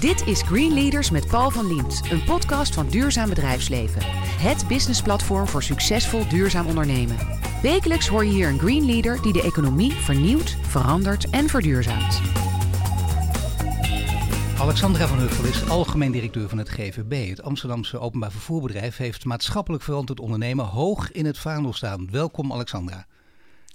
Dit is Green Leaders met Paul van Liemt, een podcast van Duurzaam Bedrijfsleven. Het businessplatform voor succesvol duurzaam ondernemen. Wekelijks hoor je hier een Green Leader die de economie vernieuwt, verandert en verduurzaamt. Alexandra van Huffel is algemeen directeur van het GVB. Het Amsterdamse openbaar vervoerbedrijf heeft maatschappelijk verantwoord ondernemen hoog in het vaandel staan. Welkom Alexandra.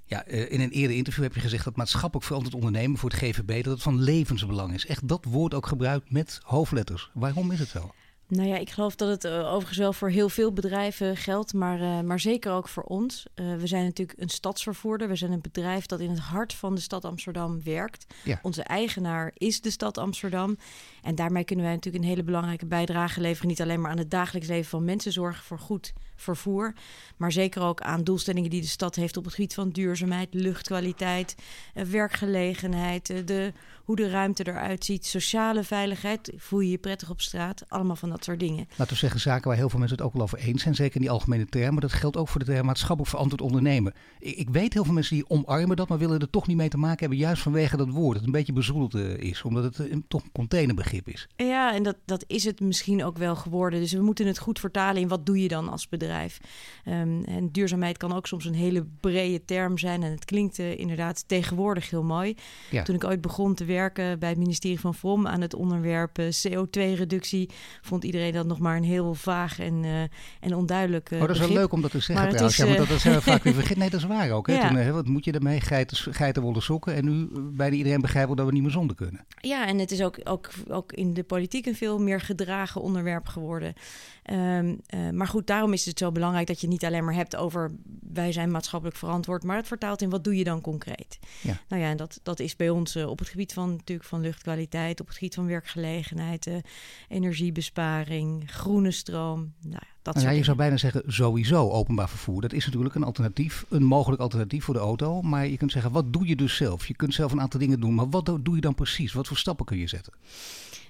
Ja, eh, in een eerder interview heb je gezegd dat maatschappelijk verantwoord ondernemen voor het GVB dat het van levensbelang is. Echt dat woord ook gebruikt met hoofdletters. Waarom is het zo? Nou ja, ik geloof dat het uh, overigens wel voor heel veel bedrijven geldt, maar, uh, maar zeker ook voor ons. Uh, we zijn natuurlijk een stadsvervoerder. We zijn een bedrijf dat in het hart van de stad Amsterdam werkt. Ja. Onze eigenaar is de stad Amsterdam. En daarmee kunnen wij natuurlijk een hele belangrijke bijdrage leveren. Niet alleen maar aan het dagelijks leven van mensen zorgen voor goed vervoer. Maar zeker ook aan doelstellingen die de stad heeft op het gebied van duurzaamheid, luchtkwaliteit, werkgelegenheid, de, hoe de ruimte eruit ziet, sociale veiligheid. Voel je je prettig op straat? Allemaal van dat soort dingen. Laten we zeggen zaken waar heel veel mensen het ook wel over eens zijn. Zeker in die algemene termen. Dat geldt ook voor de term maatschappelijk verantwoord ondernemen. Ik, ik, weet heel veel mensen die omarmen dat, maar willen er toch niet mee te maken hebben. Juist vanwege dat woord. Dat een beetje bezoedeld uh, is. Omdat het uh, toch een containerbegrip is. Ja, en dat, dat is het misschien ook wel geworden. Dus we moeten het goed vertalen in wat doe je dan als bedrijf. Um, en duurzaamheid kan ook soms een hele brede term zijn. En het klinkt uh, inderdaad tegenwoordig heel mooi. Ja. Toen ik ooit begon te werken bij het ministerie van VROM aan het onderwerp CO2-reductie, vond iedereen dat nog maar een heel vaag en, uh, en onduidelijk uh, Oh, dat is wel leuk om dat te zeggen trouwens. Is, ja, dat is vaak weer vergeten. Nee, dat is waar ook. Hè? Ja. Toen, wat moet je ermee? Geiten, geiten wollen sokken. En nu bijna iedereen begrijpt dat we niet meer zonder kunnen. Ja, en het is ook, ook, ook in de politiek een veel meer gedragen onderwerp geworden. Um, maar goed, daarom is het zo belangrijk dat je niet alleen maar hebt over wij zijn maatschappelijk verantwoord, maar het vertaalt in wat doe je dan concreet. Ja. Nou ja, en dat, dat is bij ons op het gebied van natuurlijk van luchtkwaliteit, op het gebied van werkgelegenheid, energiebesparing, groene stroom. Nou dat nou ja, je zou bijna zeggen sowieso openbaar vervoer. Dat is natuurlijk een alternatief, een mogelijk alternatief voor de auto. Maar je kunt zeggen, wat doe je dus zelf? Je kunt zelf een aantal dingen doen, maar wat doe je dan precies? Wat voor stappen kun je zetten?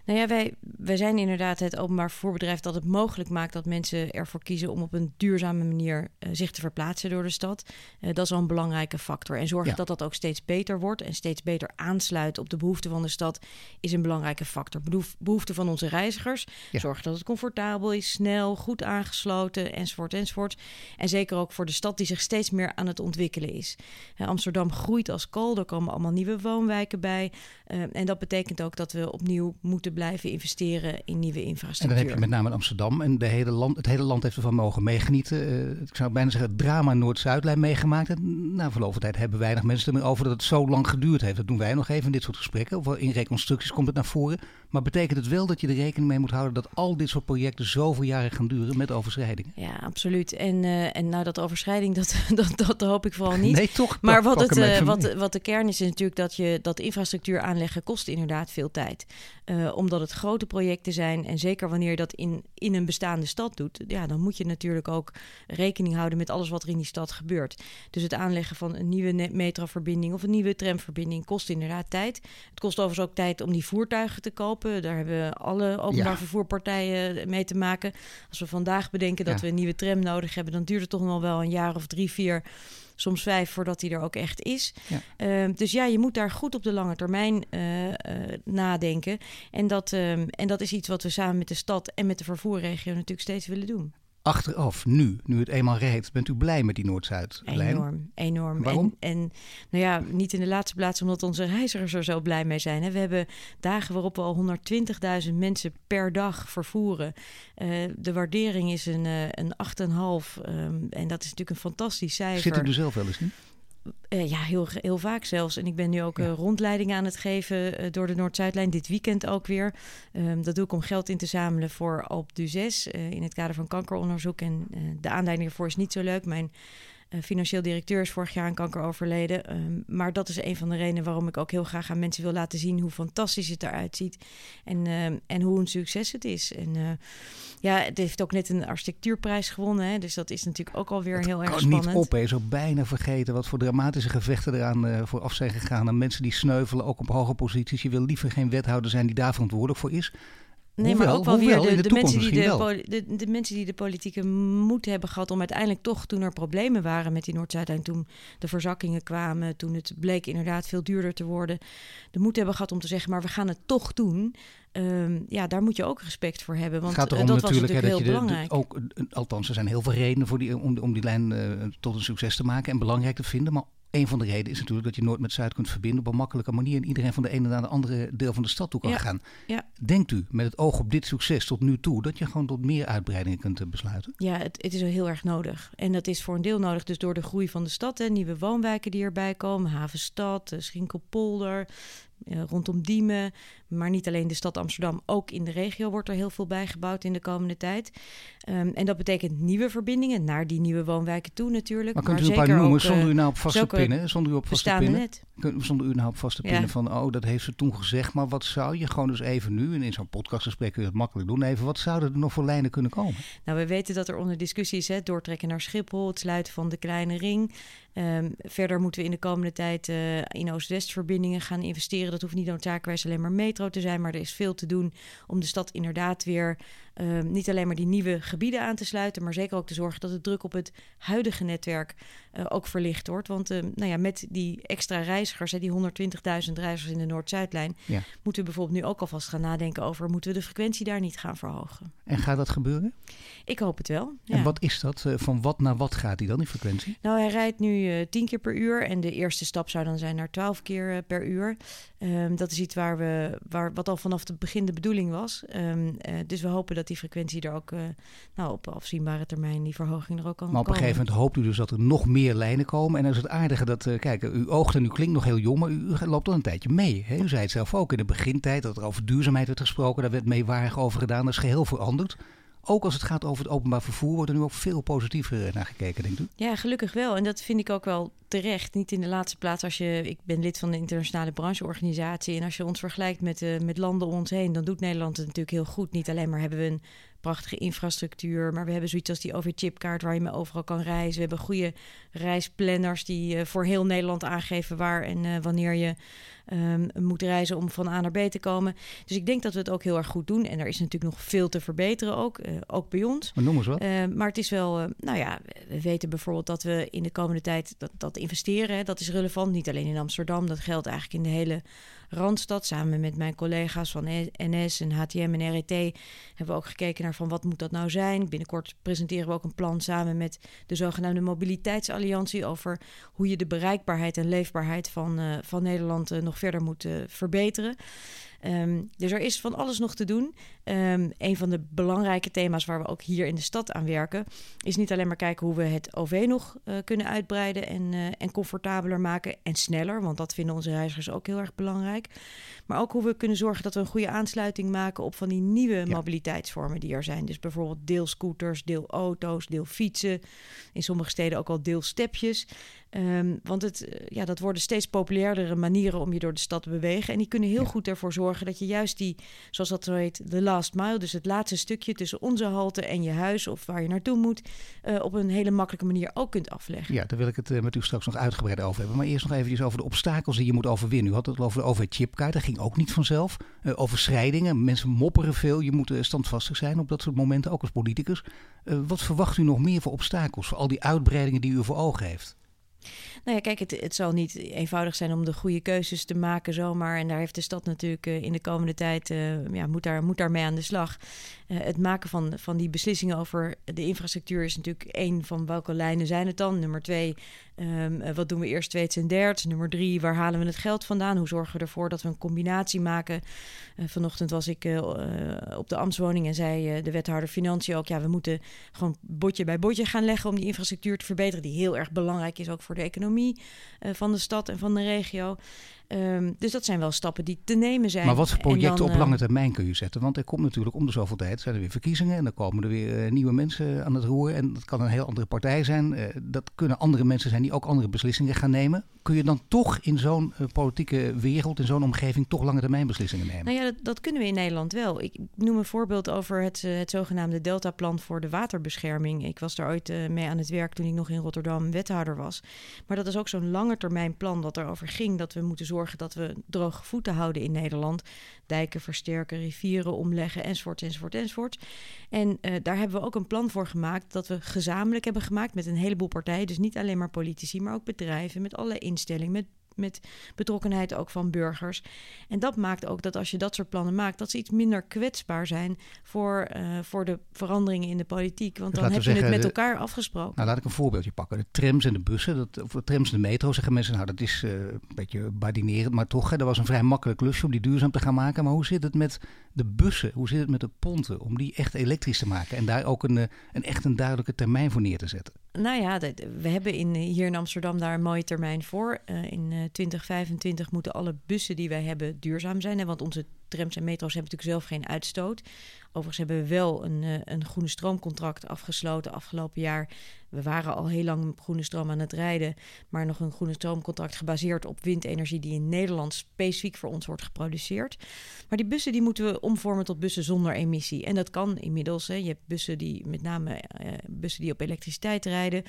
Nou ja, wij, wij zijn inderdaad het openbaar vervoerbedrijf dat het mogelijk maakt dat mensen ervoor kiezen om op een duurzame manier uh, zich te verplaatsen door de stad. Uh, dat is al een belangrijke factor. En zorgen ja. dat dat ook steeds beter wordt en steeds beter aansluit op de behoeften van de stad is een belangrijke factor. Behoef, behoeften van onze reizigers. Ja. Zorgen dat het comfortabel is, snel, goed aangesloten enzovoort enzovoort. En zeker ook voor de stad die zich steeds meer aan het ontwikkelen is. Uh, Amsterdam groeit als kool, er komen allemaal nieuwe woonwijken bij. en dat betekent ook dat we opnieuw moeten blijven investeren in nieuwe infrastructuur. En dan heb je met name in Amsterdam en de hele land, het hele land heeft ervan mogen meegenieten. Uh, ik zou bijna zeggen het drama Noord-Zuidlijn meegemaakt. En na verloop van tijd hebben weinig mensen er meer over dat het zo lang geduurd heeft. Dat doen wij nog even in dit soort gesprekken. Of in reconstructies komt het naar voren. Maar betekent het wel dat je er rekening mee moet houden dat al dit soort projecten zoveel jaren gaan duren met overschrijdingen? Ja, absoluut. En, uh, en nou, dat overschrijding, dat, dat, dat hoop ik vooral niet. Nee, toch? Maar wat, het, uh, wat, wat de kern is, is natuurlijk dat je dat infrastructuur aanleggen kost inderdaad veel tijd. Uh, omdat het grote projecten zijn en zeker wanneer je dat in, in een bestaande stad doet, ja, dan moet je natuurlijk ook rekening houden met alles wat er in die stad gebeurt. Dus het aanleggen van een nieuwe metroverbinding of een nieuwe tramverbinding kost inderdaad tijd. Het kost overigens ook tijd om die voertuigen te kopen. Daar hebben alle openbaar ja. vervoerpartijen mee te maken. Als we vandaag bedenken dat ja. we een nieuwe tram nodig hebben, dan duurt het toch nog wel een jaar of drie, vier soms vijf voordat hij er ook echt is. Ja. Uh, dus ja, je moet daar goed op de lange termijn uh, uh, nadenken. En dat, um, en dat is iets wat we samen met de stad en met de vervoerregio natuurlijk steeds willen doen. Achteraf, nu, nu het eenmaal rijdt, bent u blij met die Noord-Zuid-lijn? Enorm, enorm. Waarom? En, en nou ja, niet in de laatste plaats omdat onze reizigers er zo blij mee zijn. Hè. We hebben dagen waarop we al 120.000 mensen per dag vervoeren. Uh, de waardering is een, uh, een 8,5 um, en dat is natuurlijk een fantastisch cijfer. Zit u er zelf wel eens in? Uh, ja, heel, heel vaak zelfs. En ik ben nu ook ja. uh, rondleidingen aan het geven uh, door de Noord-Zuidlijn. Dit weekend ook weer. Um, dat doe ik om geld in te zamelen voor Alp du 6 in het kader van kankeronderzoek. En de aanleiding ervoor is niet zo leuk. Mijn financieel directeur is vorig jaar aan kanker overleden. Um, maar dat is een van de redenen waarom ik ook heel graag aan mensen wil laten zien hoe fantastisch het eruit ziet. En, uh, en hoe een succes het is. En uh, ja, het heeft ook net een architectuurprijs gewonnen. Hè, dus dat is natuurlijk ook alweer heel erg kan spannend. niet op, hè. Zo bijna vergeten wat voor dramatische gevechten eraan voor af zijn gegaan. En mensen die sneuvelen, ook op hoge posities. Je wil liever geen wethouder zijn die daar verantwoordelijk voor is. Nee, maar ook wel weer de, de, mensen die de, de, de, mensen die de politieke moed hebben gehad om uiteindelijk toch, toen er problemen waren met die Noord-Zuidlijn, toen de verzakkingen kwamen, toen het bleek inderdaad veel duurder te worden, de moed hebben gehad om te zeggen, maar we gaan het toch doen. Um, ja, daar moet je ook respect voor hebben. Want het gaat erom dat natuurlijk, was natuurlijk heel belangrijk. ook, althans, er zijn heel veel redenen voor die, om, om die lijn uh, tot een succes te maken en belangrijk te vinden. Maar een van de redenen is natuurlijk dat je Noord met Zuid kunt verbinden op een makkelijke manier. En iedereen van de ene naar de andere deel van de stad toe kan gaan. Ja. Denkt u met het oog op dit succes tot nu toe dat je gewoon tot meer uitbreidingen kunt eh, besluiten? Ja, het, het is heel erg nodig. En dat is voor een deel nodig dus door de groei van de stad. Hè, nieuwe woonwijken die erbij komen. Havenstad, eh, Schinkelpolder, uh, rondom Diemen. Maar niet alleen de stad Amsterdam, ook in de regio wordt er heel veel bijgebouwd in de komende tijd. Um, en dat betekent nieuwe verbindingen naar die nieuwe woonwijken toe natuurlijk. Maar kunt u een paar noemen zonder u nou op vast te pinnen? Zonder u op vast te pinnen? Net. Zonder u nou op vast te pinnen van, oh dat heeft ze toen gezegd. Maar wat zou je gewoon dus even nu, en in zo'n podcastgesprek kun je het makkelijk doen, even wat zouden er nog voor lijnen kunnen komen? Nou, we weten dat er onder discussie is, hè, doortrekken naar Schiphol, het sluiten van de kleine ring. Um, verder moeten we in de komende tijd uh, in Oost-West verbindingen gaan investeren. Dat hoeft niet noodzakelijkerwijs alleen maar te zijn, maar er is veel te doen om de stad inderdaad weer um, niet alleen maar die nieuwe gebieden aan te sluiten, maar zeker ook te zorgen dat de druk op het huidige netwerk uh, ook verlicht wordt. Want uh, nou ja, met die extra reizigers, hè, die 120.000 reizigers in de Noord-Zuidlijn, ja. moeten we bijvoorbeeld nu ook alvast gaan nadenken over moeten we de frequentie daar niet gaan verhogen. En gaat dat gebeuren? Ik hoop het wel. Ja. En wat is dat? Uh, van wat naar wat gaat die dan, die frequentie? Nou, hij rijdt nu 10 keer per uur en de eerste stap zou dan zijn naar 12 keer per uur. Um, dat is iets waar we, waar, wat al vanaf het begin de bedoeling was. Um, dus we hopen dat die frequentie er ook uh, nou, op afzienbare termijn die verhoging er ook kan Maar op een gegeven moment hoopt u dus dat er nog meer lijnen komen. En dan is het aardige dat, uh, kijk, u oogt en u klinkt nog heel jong, maar u, u loopt al een tijdje mee. Hè? U zei het zelf ook in de begintijd dat er over duurzaamheid werd gesproken. Daar werd meewarig over gedaan. Dat is geheel veranderd ook als het gaat over het openbaar vervoer, wordt er nu ook veel positiever naar gekeken, denk u? Ja, gelukkig wel. En dat vind ik ook wel terecht. Niet in de laatste plaats als je. Ik ben lid van de internationale brancheorganisatie. En als je ons vergelijkt met, uh, met landen om ons heen, dan doet Nederland het natuurlijk heel goed. Niet alleen maar hebben we een prachtige infrastructuur. Maar we hebben zoiets als die OV-chipkaart waar je mee overal kan reizen. We hebben goede reisplanners die uh, voor heel Nederland aangeven waar en uh, wanneer je um, moet reizen om van A naar B te komen. Dus ik denk dat we het ook heel erg goed doen. En er is natuurlijk nog veel te verbeteren ook, uh, ook bij ons. Maar noem eens wat. Ehm, maar het is wel, nou ja, we weten bijvoorbeeld dat we in de komende tijd dat, dat investeren, hè, dat is relevant. Niet alleen in Amsterdam, dat geldt eigenlijk in de hele Randstad. Samen met mijn collega's van NS en HTM en RET hebben we ook gekeken naar van wat moet dat nou zijn. Binnenkort presenteren we ook een plan samen met de zogenaamde Mobiliteitsalliantie over hoe je de bereikbaarheid en leefbaarheid van, uh, van Nederland uh, nog verder moet uh, verbeteren. Um, dus er is van alles nog te doen. Um, een van de belangrijke thema's waar we ook hier in de stad aan werken, is niet alleen maar kijken hoe we het OV nog uh, kunnen uitbreiden en, uh, en comfortabeler maken en sneller, want dat vinden onze reizigers ook heel erg belangrijk. Maar ook hoe we kunnen zorgen dat we een goede aansluiting maken op van die nieuwe ja. mobiliteitsvormen die er zijn. Dus bijvoorbeeld deelscooters, deelauto's, deel fietsen. In sommige steden ook al deelstepjes. Um, want het, uh, ja, dat worden steeds populairdere manieren om je door de stad te bewegen. En die kunnen heel ja. goed ervoor zorgen dat je juist die, zoals dat zo heet, de last mile, dus het laatste stukje tussen onze halte en je huis of waar je naartoe moet, uh, op een hele makkelijke manier ook kunt afleggen. Ja, daar wil ik het uh, met u straks nog uitgebreid over hebben. Maar eerst nog even over de obstakels die je moet overwinnen. U had het over de OV-chipkaart, dat ging ook niet vanzelf. Uh, overschrijdingen, mensen mopperen veel. Je moet standvastig zijn op dat soort momenten, ook als politicus. wat verwacht u nog meer voor obstakels, voor al die uitbreidingen die u voor ogen heeft? Nou ja, kijk, het, het zal niet eenvoudig zijn om de goede keuzes te maken zomaar. En daar heeft de stad natuurlijk uh, in de komende tijd, uh, ja, moet, daar, moet daarmee aan de slag. Uh, het maken van, van die beslissingen over de infrastructuur is natuurlijk één van welke lijnen zijn het dan. Nummer twee, um, wat doen we eerst, tweede en derde? Nummer drie, waar halen we het geld vandaan? Hoe zorgen we ervoor dat we een combinatie maken? vanochtend was ik op de ambtswoning en zei de wethouder Financiën ook... ja, we moeten gewoon botje bij botje gaan leggen om die infrastructuur te verbeteren... die heel erg belangrijk is ook voor de economie van de stad en van de regio. Um, dus dat zijn wel stappen die te nemen zijn. Maar wat voor projecten dan, op lange termijn kun je zetten? Want er komt natuurlijk om de zoveel tijd zijn er weer verkiezingen en dan komen er weer uh, nieuwe mensen aan het roer. En dat kan een heel andere partij zijn. Uh, dat kunnen andere mensen zijn die ook andere beslissingen gaan nemen. Kun je dan toch in zo'n uh, politieke wereld, in zo'n omgeving, toch lange termijn beslissingen nemen? Nou ja, dat, dat, kunnen we in Nederland wel. Ik noem een voorbeeld over het, het zogenaamde Deltaplan voor de waterbescherming. Ik was daar ooit mee aan het werk toen ik nog in Rotterdam wethouder was. Maar dat is ook zo'n lange termijn plan dat erover ging dat we moeten zorgen dat we droge voeten houden in Nederland. Dijken versterken, rivieren omleggen, enzovoort, enzovoort, enzovoort. En uh, daar hebben we ook een plan voor gemaakt dat we gezamenlijk hebben gemaakt met een heleboel partijen. Dus niet alleen maar politici, maar ook bedrijven, met allerlei instellingen, met met betrokkenheid ook van burgers. En dat maakt ook dat als je dat soort plannen maakt, dat ze iets minder kwetsbaar zijn voor, uh, voor de veranderingen in de politiek. Want dus dan heb je het met elkaar afgesproken. Nou, laat ik een voorbeeldje pakken. De trams en de bussen, dat, of de trams en de metro, zeggen mensen, nou dat is uh, een beetje badinerend, maar toch, hè, dat was een vrij makkelijk klusje om die duurzaam te gaan maken. Maar hoe zit het met de bussen? Hoe zit het met de ponten? Om die echt elektrisch te maken en daar ook een, eh, een echt een duidelijke termijn voor neer te zetten. Nou ja, we hebben in, hier in Amsterdam daar een mooie termijn voor. Uh, in 2025 moeten alle bussen die wij hebben duurzaam zijn. Hè, want onze trams en metro's hebben natuurlijk zelf geen uitstoot. Overigens hebben we wel een, uh, een groene stroomcontract afgesloten afgelopen jaar. We waren al heel lang op groene stroom aan het rijden, maar nog een groene stroomcontract gebaseerd op windenergie die in Nederland specifiek voor ons wordt geproduceerd. Maar die bussen die moeten we omvormen tot bussen zonder emissie. En dat kan inmiddels. Hè. Je hebt bussen die met name uh, bussen die op elektriciteit rijden.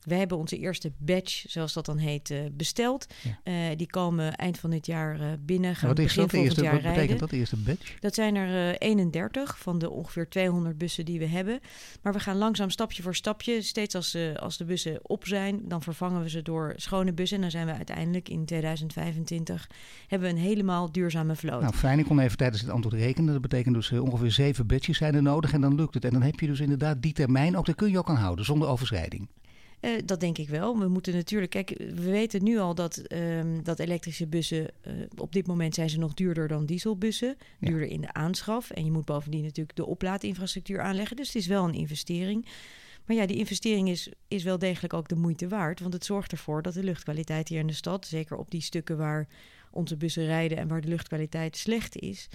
We hebben onze eerste batch, zoals dat dan heet, uh, besteld. Ja. die komen eind van dit jaar binnen. Gaan wat is begin dat eerste, jaar wat rijden. Dat eerste batch? Dat zijn er 31 van de ongeveer 200 bussen die we hebben. Maar we gaan langzaam stapje voor stapje. Steeds als, uh, als de bussen op zijn, dan vervangen we ze door schone bussen. En dan zijn we uiteindelijk in 2025 hebben we een helemaal duurzame vloot. Nou fijn, ik kon even tijdens het antwoord rekenen. Dat betekent dus uh, ongeveer zeven batches zijn er nodig en dan lukt het. En dan heb je dus inderdaad die termijn, ook daar kun je ook aan houden, zonder overschrijding. Uh, dat denk ik wel. We moeten natuurlijk. Kijk, we weten nu al dat, um, dat elektrische bussen. Uh, op dit moment zijn ze nog duurder dan dieselbussen. Ja. Duurder in de aanschaf. En je moet bovendien natuurlijk de oplaadinfrastructuur aanleggen. Dus het is wel een investering. Maar ja, die investering is, is wel degelijk ook de moeite waard. Want het zorgt ervoor dat de luchtkwaliteit hier in de stad, zeker op die stukken waar onze bussen rijden en waar de luchtkwaliteit slecht is,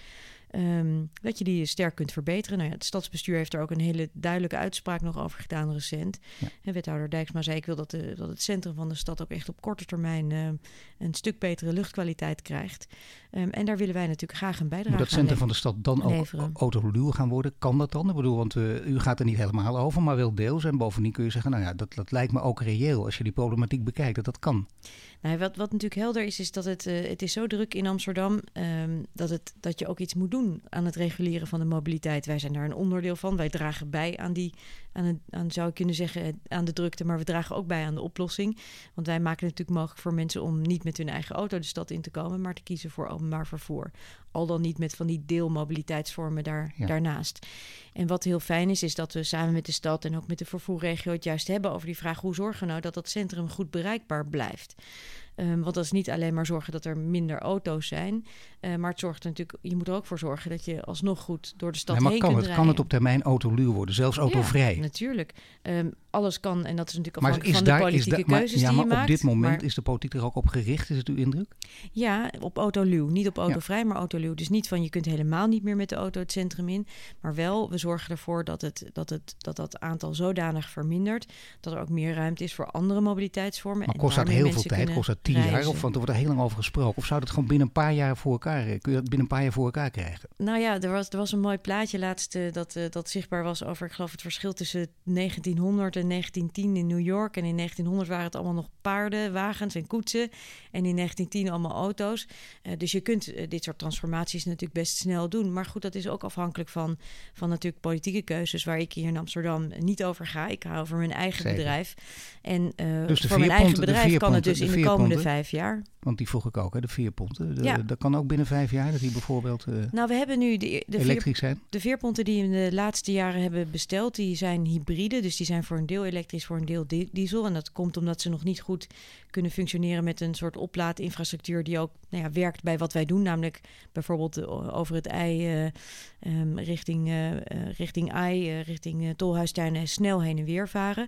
Um, dat je die sterk kunt verbeteren. Nou ja, het stadsbestuur heeft er ook een hele duidelijke uitspraak nog over gedaan recent. Ja. En wethouder Dijksma zei: Ik wil dat, de, dat het centrum van de stad ook echt op korte termijn uh, een stuk betere luchtkwaliteit krijgt. Um, en daar willen wij natuurlijk graag een bijdrage aan dat centrum van de stad dan ook autoluw gaan worden? Kan dat dan? Ik bedoel, want uh, u gaat er niet helemaal over, maar wel deels. En bovendien kun je zeggen: Nou ja, dat, dat lijkt me ook reëel als je die problematiek bekijkt, dat dat kan. Nou, wat, wat natuurlijk helder is, is dat het, uh, het is zo druk in Amsterdam um, dat, het, dat je ook iets moet doen aan het reguleren van de mobiliteit. Wij zijn daar een onderdeel van. Wij dragen bij aan die, aan, aan zou ik kunnen zeggen, aan de drukte, maar we dragen ook bij aan de oplossing. Want wij maken het natuurlijk mogelijk voor mensen om niet met hun eigen auto de stad in te komen, maar te kiezen voor openbaar vervoer. Al dan niet met van die deelmobiliteitsvormen daar, ja. daarnaast. En wat heel fijn is, is dat we samen met de stad en ook met de vervoerregio het juist hebben over die vraag: hoe zorgen we nou dat dat centrum goed bereikbaar blijft? Um, want dat is niet alleen maar zorgen dat er minder auto's zijn. Uh, maar het zorgt er natuurlijk, je moet er ook voor zorgen dat je alsnog goed door de stad nee, maar heen kan kunt het, rijden. Kan het op termijn autoluw worden, zelfs autovrij? Ja, natuurlijk. Um, alles kan en dat is natuurlijk maar afhankelijk is van daar, de politieke is keuzes maar, ja, die maar je op maakt. dit moment maar, is de politiek er ook op gericht, is het uw indruk? Ja, op autoluw. Niet op autovrij, ja. maar autoluw. Dus niet van je kunt helemaal niet meer met de auto het centrum in. Maar wel, we zorgen ervoor dat het, dat, het, dat, dat aantal zodanig vermindert. Dat er ook meer ruimte is voor andere mobiliteitsvormen. Maar en kost dat heel veel tijd? kunnen Kost dat tien jaar? Of, want er wordt er heel lang over gesproken. Of zou dat gewoon binnen een paar jaar voor elkaar, kun je dat binnen een paar jaar voor elkaar krijgen? Nou ja, er was, er was een mooi plaatje laatst uh, dat, uh, dat zichtbaar was over, ik geloof het verschil tussen 1900 en 1910 in New York. En in 1900 waren het allemaal nog paarden, wagens en koetsen. En in 1910 allemaal auto's. Uh, dus je kunt dit soort transformaties natuurlijk best snel doen. Maar goed, dat is ook afhankelijk van, van natuurlijk politieke keuzes waar ik hier in Amsterdam niet over ga. Ik ga over mijn eigen Zeker. bedrijf. En Dus voor mijn eigen bedrijf kan het dus in de de komende vijf jaar. Want die vroeg ik ook, hè, de veerponten. De, Ja. Dat kan ook binnen vijf jaar, dat die bijvoorbeeld eh, Nou, we hebben nu de, de vier elektrisch zijn. De veerponten die we in de laatste jaren hebben besteld, die zijn hybride. Dus die zijn voor een deel elektrisch, voor een deel di- diesel. En dat komt omdat ze nog niet goed kunnen functioneren met een soort oplaadinfrastructuur die ook nou ja, werkt bij wat wij doen. Namelijk bijvoorbeeld over het ei eh, ehm, richting, eh, richting ei, richting eh, tolhuistuinen snel heen en weer varen.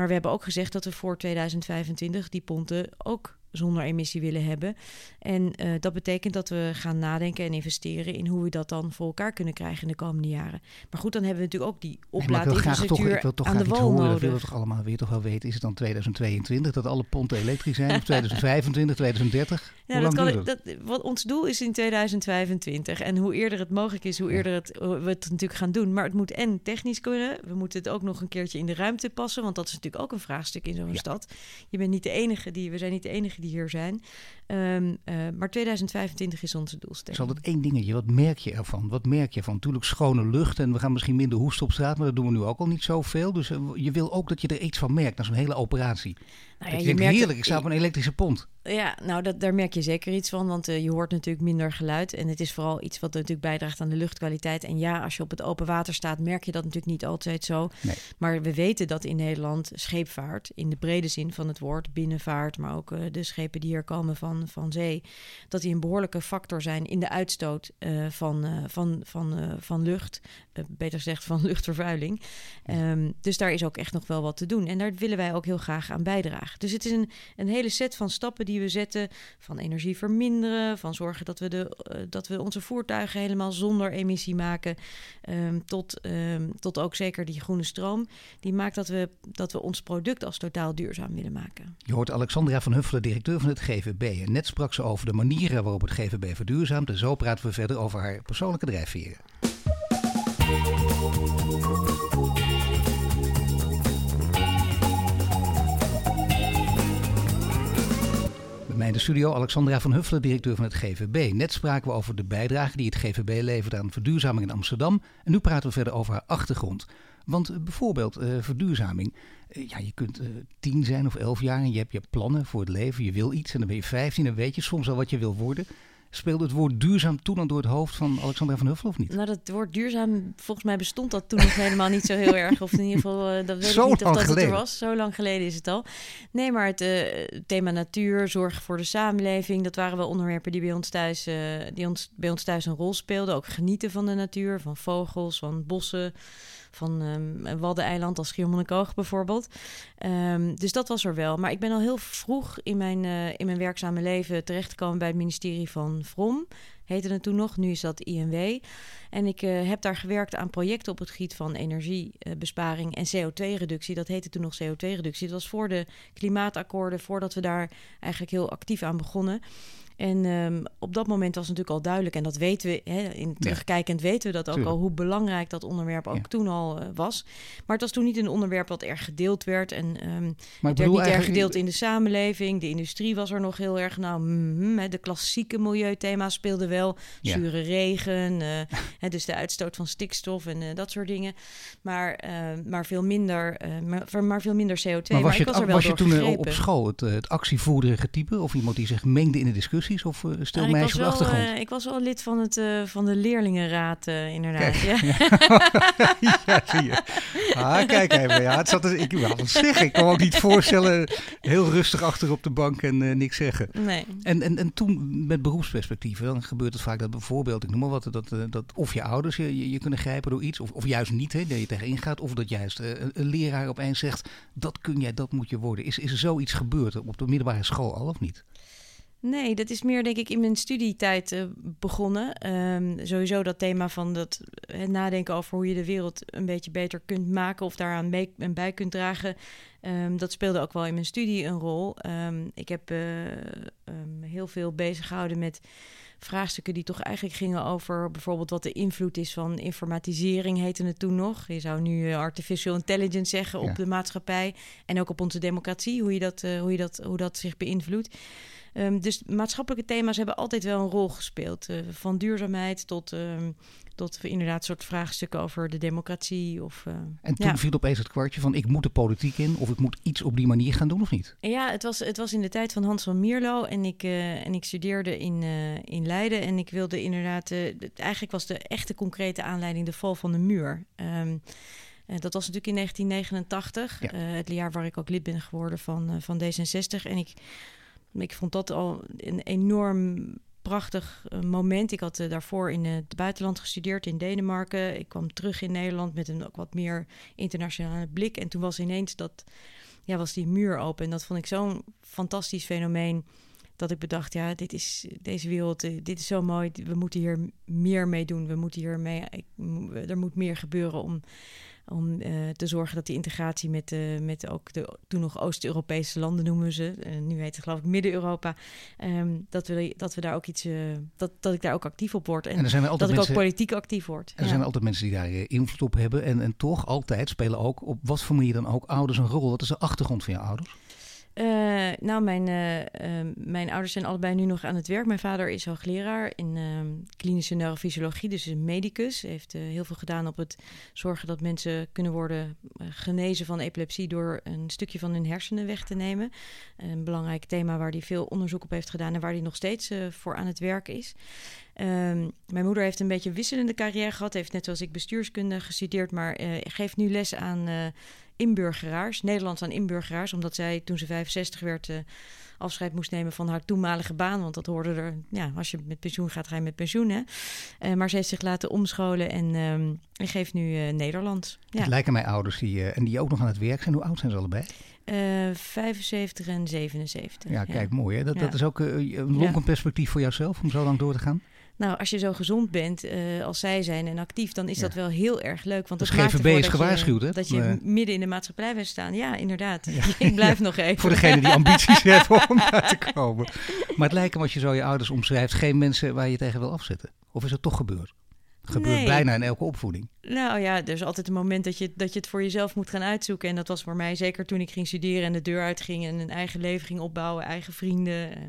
Maar we hebben ook gezegd dat we voor 2025 die ponten ook zonder emissie willen hebben. En uh, dat betekent dat we gaan nadenken en investeren in hoe we dat dan voor elkaar kunnen krijgen in de komende jaren. Maar goed, dan hebben we natuurlijk ook die Nee, ik wil toch, oplaadinfrastructuur ik wil toch aan de wal nodig. willen we toch allemaal, weer toch wel weten. Is het dan 2022 dat alle ponten elektrisch zijn? Of 2025, 2030? Ja, Hoe dat lang kan, dat, wat ons doel is in 2025. En hoe eerder het mogelijk is, hoe eerder het, we het natuurlijk gaan doen. Maar het moet en technisch kunnen. We moeten het ook nog een keertje in de ruimte passen. Want dat is natuurlijk ook een vraagstuk in zo'n Ja. stad. Je bent niet de enige die, we zijn niet de enige die hier zijn. Um, maar 2025 is onze doelstelling. Is altijd één dingetje. Wat merk je ervan? Wat merk je van? Natuurlijk schone lucht en we gaan misschien minder hoesten op straat, maar dat doen we nu ook al niet zoveel. Dus je wil ook dat je er iets van merkt na zo'n hele operatie. Nou ja, je, je heerlijk, ik sta op een elektrische pont. Ja, nou dat, daar merk je zeker iets van, want uh, je hoort natuurlijk minder geluid. En het is vooral iets wat natuurlijk bijdraagt aan de luchtkwaliteit. En ja, als je op het open water staat, merk je dat natuurlijk niet altijd zo. Nee. Maar we weten dat in Nederland scheepvaart, in de brede zin van het woord, binnenvaart, maar ook uh, de schepen die hier komen van, van zee, dat die een behoorlijke factor zijn in de uitstoot uh, van, van, van, van lucht. beter gezegd van luchtvervuiling. Um, dus daar is ook echt nog wel wat te doen. En daar willen wij ook heel graag aan bijdragen. Dus het is een, een hele set van stappen die we zetten. Van energie verminderen, van zorgen dat we, de, uh, dat we onze voertuigen helemaal zonder emissie maken. Um, tot, um, tot ook zeker die groene stroom. Die maakt dat we, dat we ons product als totaal duurzaam willen maken. Je hoort Alexandra van Huffelen, directeur van het GVB. En net sprak ze over de manieren waarop het GVB verduurzaamt. En zo praten we verder over haar persoonlijke drijfveren. Mij in de studio Alexandra van Huffelen, directeur van het GVB. Net spraken we over de bijdrage die het GVB levert aan verduurzaming in Amsterdam. En nu praten we verder over haar achtergrond. Want eh, bijvoorbeeld uh, verduurzaming. Uh, ja, je kunt tien zijn of elf jaar en je hebt je plannen voor het leven. Je wil iets en dan ben je vijftien en weet je soms al wat je wil worden. Speelde het woord duurzaam toen al door het hoofd van Alexander van Huffel of niet? Nou, dat woord duurzaam, volgens mij bestond dat toen nog helemaal niet zo heel erg. Of in ieder geval, uh, dat weet zo ik niet of dat geleden. het er was. Zo lang geleden is het al. Nee, maar het uh, thema natuur, zorg voor de samenleving, dat waren wel onderwerpen die bij ons thuis, uh, die ons, bij ons thuis een rol speelden. Ook genieten van de natuur, van vogels, van bossen van um, Waddeneiland als Schiermonnikoog bijvoorbeeld. Um, dus dat was er wel. Maar ik ben al heel vroeg in mijn, uh, in mijn werkzame leven terechtgekomen bij het ministerie van Vrom. Heette het toen nog, nu is dat INW. En ik uh, heb daar gewerkt aan projecten op het gebied van energiebesparing en CO2-reductie. Dat heette toen nog CO2-reductie. Dat was voor de klimaatakkoorden, voordat we daar eigenlijk heel actief aan begonnen. En um, op dat moment was natuurlijk al duidelijk, en dat weten we, hè, in terugkijkend weten we dat ook Tuurlijk. al, hoe belangrijk dat onderwerp ook ja. toen al uh, was. Maar het was toen niet een onderwerp wat erg gedeeld werd. En um, maar het werd niet erg gedeeld in de samenleving. De industrie was er nog heel erg, nou, mm, de klassieke milieuthema's speelden wel. Ja. Zure regen, uh, dus de uitstoot van stikstof en uh, dat soort dingen. Maar, maar, veel, minder, maar, maar, veel minder CO2. Maar was maar je, was, het, was je toen op school het, het actievoerderige type? Of iemand die zich mengde in de discussie? Of uh, stil nou, meisje op de achtergrond? Uh, ik was wel lid van, het, uh, van de leerlingenraad, inderdaad. Kijk, ja. ja. zie je. Ah, kijk even. Ja, het zat ik wou zeggen, ik kan me ook niet voorstellen, heel rustig achter op de bank en niks zeggen. Nee. En, en, en toen met beroepsperspectieven, dan gebeurt het vaak dat bijvoorbeeld, ik noem maar wat, dat, dat of je ouders je, je, je kunnen grijpen door iets, of, of juist niet, hè, dat je tegenin gaat, of dat juist een, een leraar opeens zegt, dat kun jij, dat moet je worden. Is, is er zoiets gebeurd op de middelbare school al of niet? Nee, dat is meer denk ik in mijn studietijd uh, begonnen. Um, sowieso dat thema van dat het nadenken over hoe je de wereld een beetje beter kunt maken of daaraan mee, bij kunt dragen. Um, dat speelde ook wel in mijn studie een rol. Um, ik heb uh, heel veel bezig gehouden met vraagstukken die toch eigenlijk gingen over bijvoorbeeld wat de invloed is van informatisering, heette het toen nog. Je zou nu artificial intelligence zeggen op ja. de maatschappij en ook op onze democratie, hoe, je dat, hoe, je dat, hoe dat zich beïnvloedt. Um, dus maatschappelijke thema's hebben altijd wel een rol gespeeld. Uh, van duurzaamheid tot, um, tot inderdaad soort vraagstukken over de democratie. Of, uh, en toen ja. viel opeens het kwartje van ik moet de politiek in of ik moet iets op die manier gaan doen of niet? Ja, het was, het was in de tijd van Hans van Mierlo en ik, uh, en ik studeerde in, in Leiden. En ik wilde inderdaad, eigenlijk was de echte concrete aanleiding de val van de muur. Um, dat was natuurlijk in 1989, ja. het jaar waar ik ook lid ben geworden van, van D66. En ik ik vond dat al een enorm prachtig eh, moment. Ik had uh, daarvoor in het buitenland gestudeerd in Denemarken. Ik kwam terug in Nederland met een ook wat meer internationale blik. En toen was ineens dat, ja, was die muur open. En dat vond ik zo'n fantastisch fenomeen. Dat ik bedacht, ja, dit is deze wereld, eh, dit is zo mooi. We moeten hier meer mee doen. We moeten hier mee. Ik, er moet meer gebeuren om om uh, te zorgen dat die integratie met, uh, met ook de toen nog Oost-Europese landen noemen ze. Uh, nu heet het geloof ik Midden-Europa. Um, dat, we, dat we daar ook iets. dat, dat ik daar ook actief op word. En, en er zijn dat mensen, ik ook politiek actief word. Er ja. zijn altijd mensen die daar invloed op hebben. En, en toch altijd spelen ook op wat voor manier dan ook ouders een rol. Wat is de achtergrond van je ouders? Uh, nou, mijn, uh, uh, mijn ouders zijn allebei nu nog aan het werk. Mijn vader is hoogleraar in ehm, klinische neurofysiologie, dus een medicus. Heeft heel veel gedaan op het zorgen dat mensen kunnen worden genezen van epilepsie door een stukje van hun hersenen weg te nemen. Een belangrijk thema waar hij veel onderzoek op heeft gedaan en waar hij nog steeds voor aan het werk is. Um, mijn moeder heeft een beetje wisselende carrière gehad. Heeft net zoals ik bestuurskunde gestudeerd, maar geeft nu les aan inburgeraars, Nederlands aan inburgeraars, omdat zij toen ze 65 werd uh, afscheid moest nemen van haar toenmalige baan. Want dat hoorde er, ja, als je met pensioen gaat, ga je met pensioen. Hè? Uh, maar ze heeft zich laten omscholen en, um, en geeft nu uh, Nederlands. Ja. Het lijken mij ouders die, en die ook nog aan het werk zijn. Hoe oud zijn ze allebei? 75 en 77. Ja, kijk, mooi hè. Dat, dat is ook een lonken perspectief voor jouzelf om zo lang door te gaan. Nou, als je zo gezond bent uh, als zij zijn en actief, dan is dat wel heel erg leuk. Want dat GVB is gewaarschuwd, hè? Dat je midden in de maatschappij bent staan. Ja, inderdaad. Ik blijf nog even. Voor degene die ambities hebben om daar te komen. Maar het lijkt me, als je zo je ouders omschrijft, geen mensen waar je tegen wil afzetten. Of is het toch gebeurd? Gebeurt bijna in elke opvoeding. Nou ja, er is altijd een moment dat je, dat je het voor jezelf moet gaan uitzoeken. En dat was voor mij zeker toen ik ging studeren en de deur uitging en een eigen leven ging opbouwen, eigen vrienden. Eh,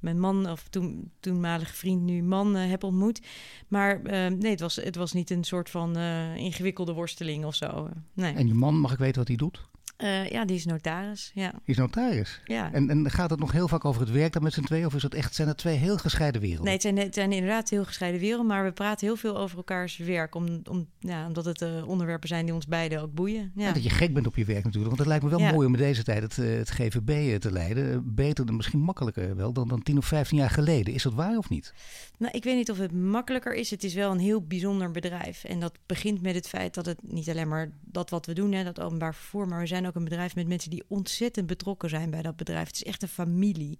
mijn man, of toen, toenmalige vriend, nu man, uh, heb ontmoet. Maar uh, nee, het was, het was niet een soort van ingewikkelde worsteling of zo. nee. En je man, mag ik weten wat hij doet? Uh, ja, die is notaris. Ja. Die is notaris. Ja. En, en gaat het nog heel vaak over het werk dan met z'n twee? Of is het echt, zijn het twee heel gescheiden werelden? Nee, het zijn, het zijn inderdaad heel gescheiden werelden. Maar we praten heel veel over elkaars werk. Om, om, ja, omdat het uh, onderwerpen zijn die ons beiden ook boeien. Ja. dat je gek bent op je werk natuurlijk. Want het lijkt me wel mooi om in deze tijd het, eh, het GVB te leiden. Beter en misschien makkelijker wel dan, dan 10 of 15 jaar geleden. Is dat waar of niet? Nou, ik weet niet of het makkelijker is. Het is wel een heel bijzonder bedrijf. En dat begint met het feit dat het niet alleen maar dat wat we doen, hè, dat openbaar vervoer. Maar we zijn ook een bedrijf met mensen die ontzettend betrokken zijn bij dat bedrijf. Het is echt een familie.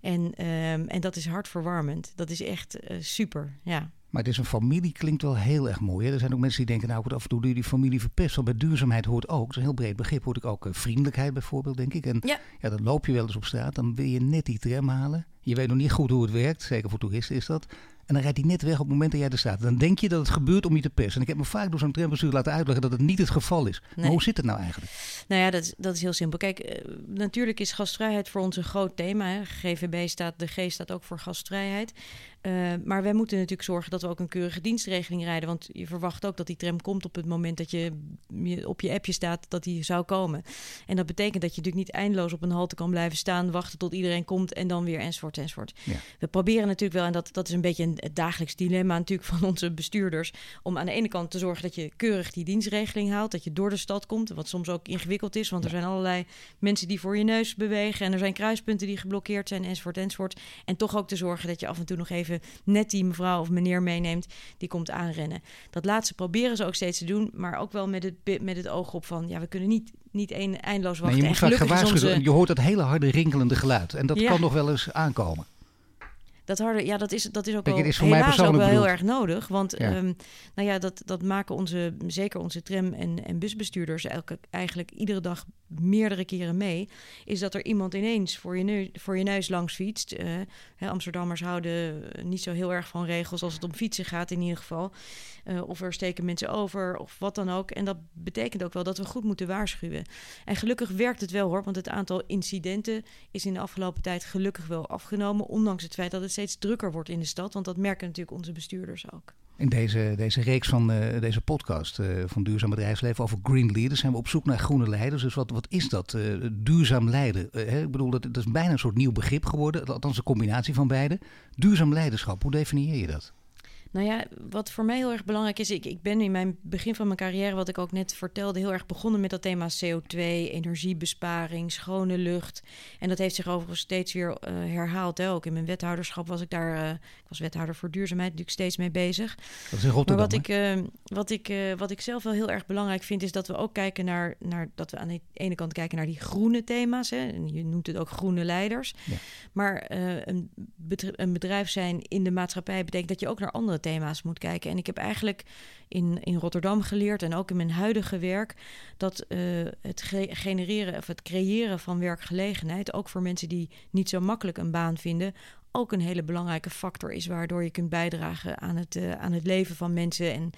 En, um, en dat is hartverwarmend. Dat is echt uh, super, ja. Maar het is een familie, klinkt wel heel erg mooi. Hè? Er zijn ook mensen die denken, nou, ik af en toe die familie verpest. Want bij duurzaamheid hoort ook, dat is een heel breed begrip, hoort ook uh, vriendelijkheid bijvoorbeeld, denk ik. En ja. ja, dan loop je wel eens op straat, dan wil je net die tram halen. Je weet nog niet goed hoe het werkt, zeker voor toeristen is dat. En dan rijdt hij net weg op het moment dat jij er staat. Dan denk je dat het gebeurt om je te persen. En ik heb me vaak door zo'n trambestuur laten uitleggen dat het niet het geval is. Maar hoe zit het nou eigenlijk? Nou ja, dat is, dat is heel simpel. Kijk, uh, natuurlijk is gastvrijheid voor ons een groot thema. Hè. GVB staat, de G staat ook voor gastvrijheid. Uh, maar wij moeten natuurlijk zorgen dat we ook een keurige dienstregeling rijden. Want je verwacht ook dat die tram komt op het moment dat je, je op je appje staat dat die zou komen. En dat betekent dat je natuurlijk niet eindeloos op een halte kan blijven staan, wachten tot iedereen komt en dan weer enzovoort enzovoort. Ja. We proberen natuurlijk wel, en dat, dat is een beetje een, het dagelijks dilemma natuurlijk van onze bestuurders, om aan de ene kant te zorgen dat je keurig die dienstregeling haalt, dat je door de stad komt, wat soms ook ingewikkeld is, want er zijn allerlei mensen die voor je neus bewegen en er zijn kruispunten die geblokkeerd zijn enzovoort enzovoort. En toch ook te zorgen dat je af en toe nog even net die mevrouw of meneer meeneemt, die komt aanrennen. Dat laatste proberen ze ook steeds te doen, maar ook wel met het, met het oog op van, ja, we kunnen niet, niet een, eindeloos wachten. Nee, je moet. Je hoort dat hele harde rinkelende geluid en dat kan nog wel eens aankomen dat harde, ja, dat is, dat is ook wel, is voor helaas ook wel heel erg nodig. Want ja. Um, nou ja, dat, dat maken onze, zeker onze tram- en, en busbestuurders elke, eigenlijk iedere dag meerdere keren mee. Is dat er iemand ineens voor je neus, voor je neus langs fietst. Uh, hè, Amsterdammers houden niet zo heel erg van regels als het om fietsen gaat in ieder geval. Uh, of er steken mensen over of wat dan ook. En dat betekent ook wel dat we goed moeten waarschuwen. En gelukkig werkt het wel hoor, want het aantal incidenten is in de afgelopen tijd gelukkig wel afgenomen. Ondanks het feit dat het steeds drukker wordt in de stad. Want dat merken natuurlijk onze bestuurders ook. In deze, deze reeks van uh, deze podcast uh, van Duurzaam Bedrijfsleven over Green Leaders zijn we op zoek naar groene leiders. Dus wat, wat is dat, duurzaam leiden? Hè? Ik bedoel, dat, dat is bijna een soort nieuw begrip geworden, althans een combinatie van beide. Duurzaam leiderschap, hoe definieer je dat? Nou ja, wat voor mij heel erg belangrijk is, ik, ik ben in mijn begin van mijn carrière, wat ik ook net vertelde, heel erg begonnen met dat thema CO2, energiebesparing, schone lucht. En dat heeft zich overigens steeds weer uh, herhaald. Hè. Ook in mijn wethouderschap was ik daar, uh, ik was wethouder voor duurzaamheid, natuurlijk steeds mee bezig. Dat is in Rotterdam. Maar wat ik, uh, wat, ik, wat ik zelf wel heel erg belangrijk vind, is dat we ook kijken naar, naar dat we aan de ene kant kijken naar die groene thema's. Hè. En je noemt het ook groene leiders. Ja. Maar een, een bedrijf zijn in de maatschappij betekent dat je ook naar andere thema's moet kijken. En ik heb eigenlijk in, in Rotterdam geleerd en ook in mijn huidige werk dat uh, het genereren of het creëren van werkgelegenheid, ook voor mensen die niet zo makkelijk een baan vinden, ook een hele belangrijke factor is waardoor je kunt bijdragen aan het, uh, aan het leven van mensen. En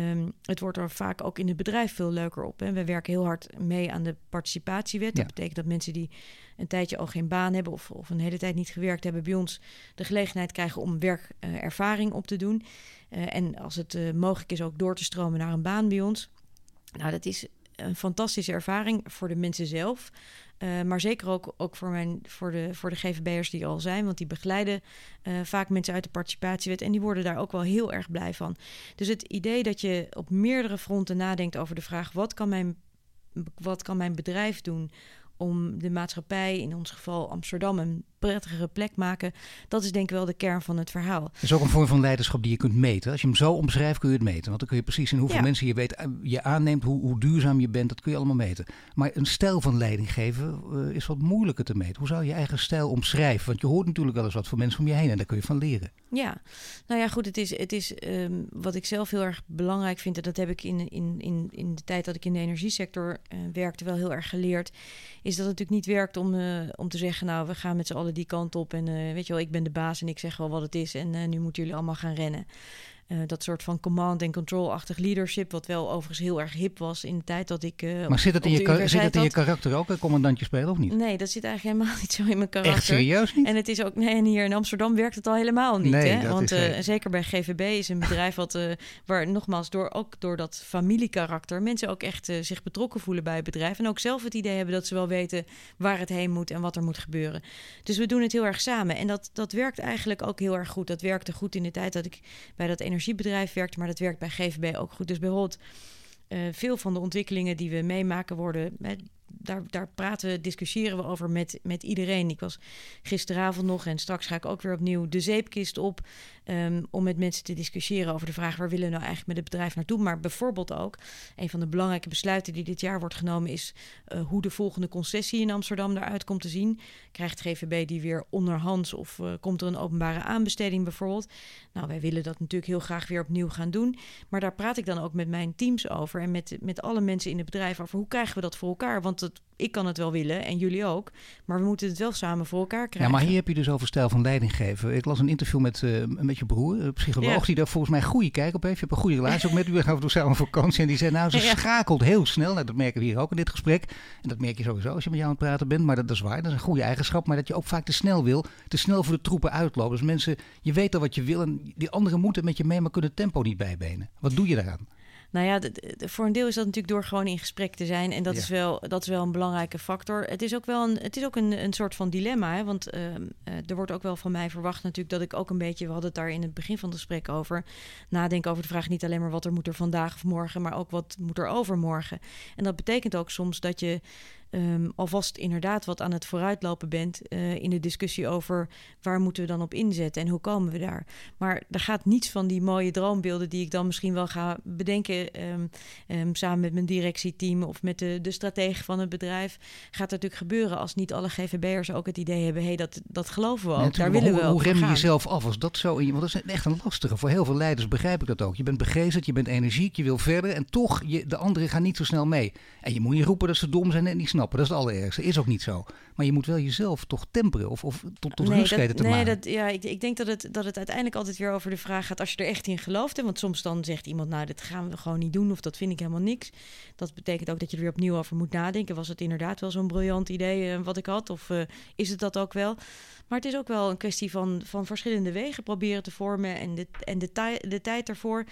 um, het wordt er vaak ook in het bedrijf veel leuker op. Hè. We werken heel hard mee aan de participatiewet. Dat betekent dat mensen die een tijdje al geen baan hebben of, of een hele tijd niet gewerkt hebben, bij ons de gelegenheid krijgen om werkervaring op te doen. Uh, en als het uh, mogelijk is ook door te stromen naar een baan bij ons. Nou, dat is een fantastische ervaring voor de mensen zelf. Uh, maar zeker ook, ook voor, mijn, voor, de, voor de GVB'ers die al zijn. Want die begeleiden uh, vaak mensen uit de participatiewet. En die worden daar ook wel heel erg blij van. Dus het idee dat je op meerdere fronten nadenkt over de vraag: wat kan mijn, wat kan mijn bedrijf doen om de maatschappij, in ons geval Amsterdam, een prettigere plek maken. Dat is denk ik wel de kern van het verhaal. Het is ook een vorm van leiderschap die je kunt meten. Als je hem zo omschrijft kun je het meten. Want dan kun je precies in hoeveel ja. mensen je weet, eh, je aanneemt, hoe, hoe, duurzaam je bent, dat kun je allemaal meten. Maar een stijl van leiding geven uh, is wat moeilijker te meten. Hoe zou je je eigen stijl omschrijven? Want je hoort natuurlijk wel eens wat van mensen om je heen en daar kun je van leren. Ja, nou ja, goed. Het is, het is um, wat ik zelf heel erg belangrijk vind. En dat heb ik in, in, in, in de tijd dat ik in de energiesector uh, werkte wel heel erg geleerd. Is dat het natuurlijk niet werkt om, uh, om te zeggen, nou, we gaan met z'n allen die kant op. En uh, weet je wel, ik ben de baas en ik zeg wel wat het is. En uh, nu moeten jullie allemaal gaan rennen. Uh, dat soort van command en control-achtig leadership, wat wel overigens heel erg hip was in de tijd dat ik. Uh, maar zit het, in je, zit het in je karakter ook, een commandantje spelen of niet? Nee, dat zit eigenlijk helemaal niet zo in mijn karakter. Echt serieus niet? En het is ook, nee, en hier in Amsterdam werkt het al helemaal niet. Nee, hè? Want uh, zeker bij GVB is een bedrijf wat, waar nogmaals door ook door dat familiekarakter mensen ook echt zich betrokken voelen bij het bedrijf. En ook zelf het idee hebben dat ze wel weten waar het heen moet en wat er moet gebeuren. Dus we doen het heel erg samen. En dat, dat werkt eigenlijk ook heel erg goed. Dat werkte goed in de tijd dat ik bij dat energiebedrijf werkte maar dat werkt bij GVB ook goed. Dus bijvoorbeeld uh, veel van de ontwikkelingen die we meemaken worden... Daar, daar praten discussiëren we over met, met iedereen. Ik was gisteravond nog en straks ga ik ook weer opnieuw de zeepkist op... Um, om met mensen te discussiëren over de vraag... waar willen we nou eigenlijk met het bedrijf naartoe? Maar bijvoorbeeld ook, een van de belangrijke besluiten die dit jaar wordt genomen... is uh, hoe de volgende concessie in Amsterdam eruit komt te zien. Krijgt GVB die weer onderhands of uh, komt er een openbare aanbesteding bijvoorbeeld? Nou, wij willen dat natuurlijk heel graag weer opnieuw gaan doen. Maar daar praat ik dan ook met mijn teams over... en met, met alle mensen in het bedrijf over hoe krijgen we dat voor elkaar? Want het, ik kan het wel willen en jullie ook... maar we moeten het wel samen voor elkaar krijgen. Ja, maar hier heb je dus over stijl van leiding geven. Ik las een interview met... Uh, met je broer, een psycholoog, ja. die daar volgens mij goede kijk op heeft. Je hebt een goede relatie ook met u. We gaan samen op vakantie. En die zei, nou, ze ja. schakelt heel snel. Nou, dat merken we hier ook in dit gesprek. En dat merk je sowieso als je met jou aan het praten bent. Maar dat, dat is waar. Dat is een goede eigenschap. Maar dat je ook vaak te snel wil. Te snel voor de troepen uitlopen. Dus mensen, je weet al wat je wil. En die anderen moeten met je mee, maar kunnen tempo niet bijbenen. Wat doe je daaraan? Nou ja, voor een deel is dat natuurlijk door gewoon in gesprek te zijn. En dat, ja. is, wel, dat is wel een belangrijke factor. Het is ook wel een, het is ook een, een soort van dilemma. Hè? Want uh, uh, er wordt ook wel van mij verwacht natuurlijk dat ik ook een beetje... we hadden het daar in het begin van het gesprek over... nadenken over de vraag niet alleen maar wat er moet er vandaag of morgen... maar ook wat moet er overmorgen. En dat betekent ook soms dat je... Um, alvast inderdaad wat aan het vooruitlopen bent uh, in de discussie over waar moeten we dan op inzetten en hoe komen we daar. Maar er gaat niets van die mooie droombeelden die ik dan misschien wel ga bedenken um, um, samen met mijn directieteam of met de, de stratege van het bedrijf. Gaat natuurlijk gebeuren als niet alle GVB'ers ook het idee hebben, hé, hey, dat, dat geloven we ook, daar willen hoe, we Hoe rem je gaan. jezelf af als dat zo in je, want dat is echt een lastige. Voor heel veel leiders begrijp ik dat ook. Je bent begeesterd, je bent energiek, je wil verder en toch, je, de anderen gaan niet zo snel mee. En je moet niet roepen dat ze dom zijn en niet snappen. Dat is het allerergste. Is ook niet zo. Maar je moet wel jezelf toch temperen of, of tot, tot nee, rust weten te nee, maken. Dat, ja, ik, ik denk dat het, dat het uiteindelijk altijd weer over de vraag gaat... als je er echt in gelooft. Hè, want soms dan zegt iemand, nou, dit gaan we gewoon niet doen... of dat vind ik helemaal niks. Dat betekent ook dat je er weer opnieuw over moet nadenken. Was het inderdaad wel zo'n briljant idee uh, wat ik had? Of uh, is het dat ook wel? Maar het is ook wel een kwestie van, van verschillende wegen proberen te vormen... en de, en de, de tijd ervoor...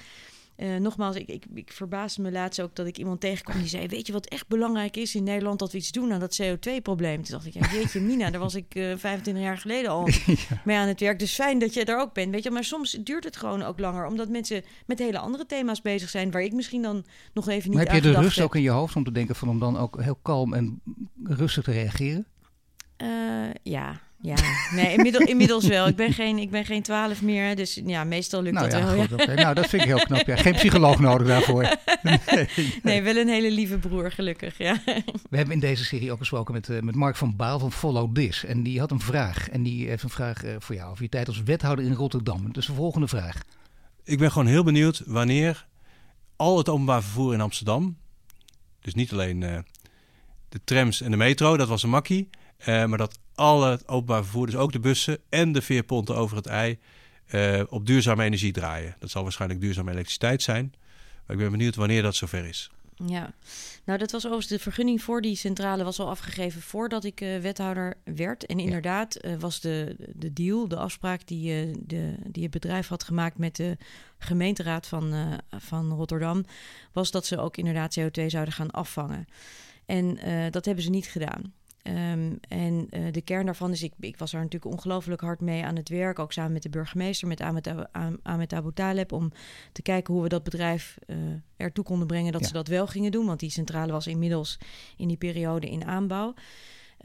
Uh, nogmaals, ik, ik, ik verbaasde me laatst ook dat ik iemand tegenkwam die zei: Weet je wat echt belangrijk is in Nederland? Dat we iets doen aan dat CO2-probleem. Toen dacht ik: ja, Jeetje, Mina, daar was ik uh, 25 jaar geleden al ja. mee aan het werk. Dus fijn dat je er ook bent. Weet je, maar soms duurt het gewoon ook langer, omdat mensen met hele andere thema's bezig zijn, waar ik misschien dan nog even niet maar aan heb je de rust heb. ook in je hoofd om te denken van om dan ook heel kalm en rustig te reageren? Uh, ja, ja, nee, inmiddels, inmiddels wel. Ik ben geen, ik ben geen 12 meer, dus ja, meestal lukt nou, dat ja, wel. Goed, okay. Nou, dat vind ik heel knap. Ja. Geen psycholoog nodig daarvoor. Nee, nee. nee, wel een hele lieve broer, gelukkig. Ja. We hebben in deze serie ook gesproken met, uh, met Mark van Baal van Follow This. En die had een vraag. En die heeft een vraag uh, voor jou over je tijd als wethouder in Rotterdam. Dus de volgende vraag. Ik ben gewoon heel benieuwd wanneer al het openbaar vervoer in Amsterdam, dus niet alleen uh, de trams en de metro, dat was een makkie, maar dat alle openbaar vervoer, dus ook de bussen en de veerponten over het ei, uh, op duurzame energie draaien. Dat zal waarschijnlijk duurzame elektriciteit zijn. Maar ik ben benieuwd wanneer dat zover is. Ja, nou dat was overigens de vergunning voor die centrale was al afgegeven voordat ik uh, wethouder werd. En inderdaad uh, was de, de deal, de afspraak die, uh, de, die het bedrijf had gemaakt met de gemeenteraad van, van Rotterdam, was dat ze ook inderdaad CO2 zouden gaan afvangen. En dat hebben ze niet gedaan. Um, en uh, de kern daarvan is, ik, ik was daar natuurlijk ongelooflijk hard mee aan het werk, ook samen met de burgemeester, met Ahmed, Ahmed Abu Taleb, om te kijken hoe we dat bedrijf uh, ertoe konden brengen dat ja. ze dat wel gingen doen. Want die centrale was inmiddels in die periode in aanbouw.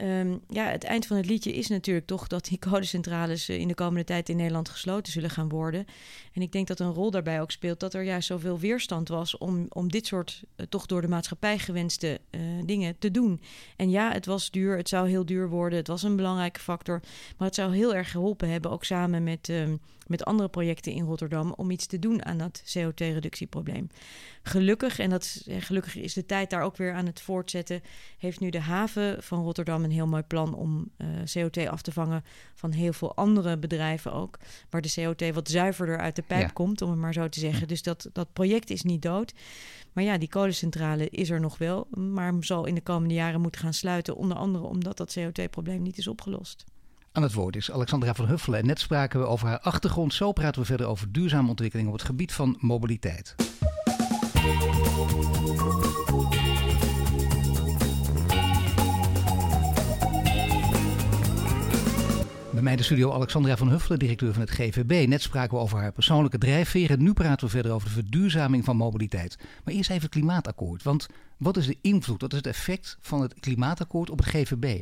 Um, ja, het eind van het liedje is natuurlijk toch dat die codecentrales uh, in de komende tijd in Nederland gesloten zullen gaan worden. En ik denk dat een rol daarbij ook speelt dat er juist zoveel weerstand was om, om dit soort uh, toch door de maatschappij gewenste uh, dingen te doen. En ja, het was duur, het zou heel duur worden, het was een belangrijke factor. Maar het zou heel erg geholpen hebben, ook samen met, um, met andere projecten in Rotterdam, om iets te doen aan dat CO2-reductieprobleem. Gelukkig, en dat, gelukkig is de tijd daar ook weer aan het voortzetten, heeft nu de haven van Rotterdam een heel mooi plan om uh, CO2 af te vangen van heel veel andere bedrijven ook. Waar de CO2 wat zuiverder uit de pijp ja. komt, om het maar zo te zeggen. Dus dat, dat project is niet dood. Maar ja, die kolencentrale is er nog wel, maar zal in de komende jaren moeten gaan sluiten. Onder andere omdat dat CO2-probleem niet is opgelost. Aan het woord is Alexandra van Huffelen. En net spraken we over haar achtergrond. Zo praten we verder over duurzame ontwikkeling op het gebied van mobiliteit. Bij mij de studio Alexandra van Huffelen, directeur van het GVB. Net spraken we over haar persoonlijke drijfveren. Nu praten we verder over de verduurzaming van mobiliteit. Maar eerst even het klimaatakkoord. Want wat is de invloed, wat is het effect van het klimaatakkoord op het GVB?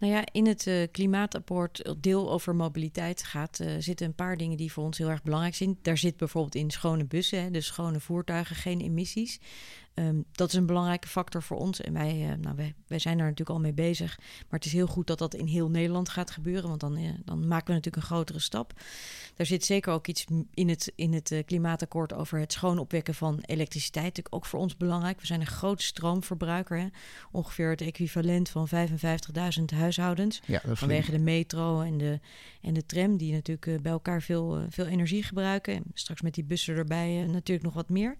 Nou ja, in het uh, klimaatakkoord, deel over mobiliteit, gaat, uh, zitten een paar dingen die voor ons heel erg belangrijk zijn. Daar zit bijvoorbeeld in schone bussen, hè, dus schone voertuigen, geen emissies. Um, dat is een belangrijke factor voor ons. En wij, uh, nou, wij, wij zijn daar natuurlijk al mee bezig. Maar het is heel goed dat dat in heel Nederland gaat gebeuren. Want dan, uh, dan maken we natuurlijk een grotere stap. Daar zit zeker ook iets in het, in het uh, klimaatakkoord over het schoon opwekken van elektriciteit. Natuurlijk ook voor ons belangrijk. We zijn een groot stroomverbruiker. Hè? Ongeveer het equivalent van 55.000 huishoudens. Ja, vanwege de metro en de, en de tram. Die natuurlijk bij elkaar veel, veel energie gebruiken. En straks met die bussen erbij natuurlijk nog wat meer.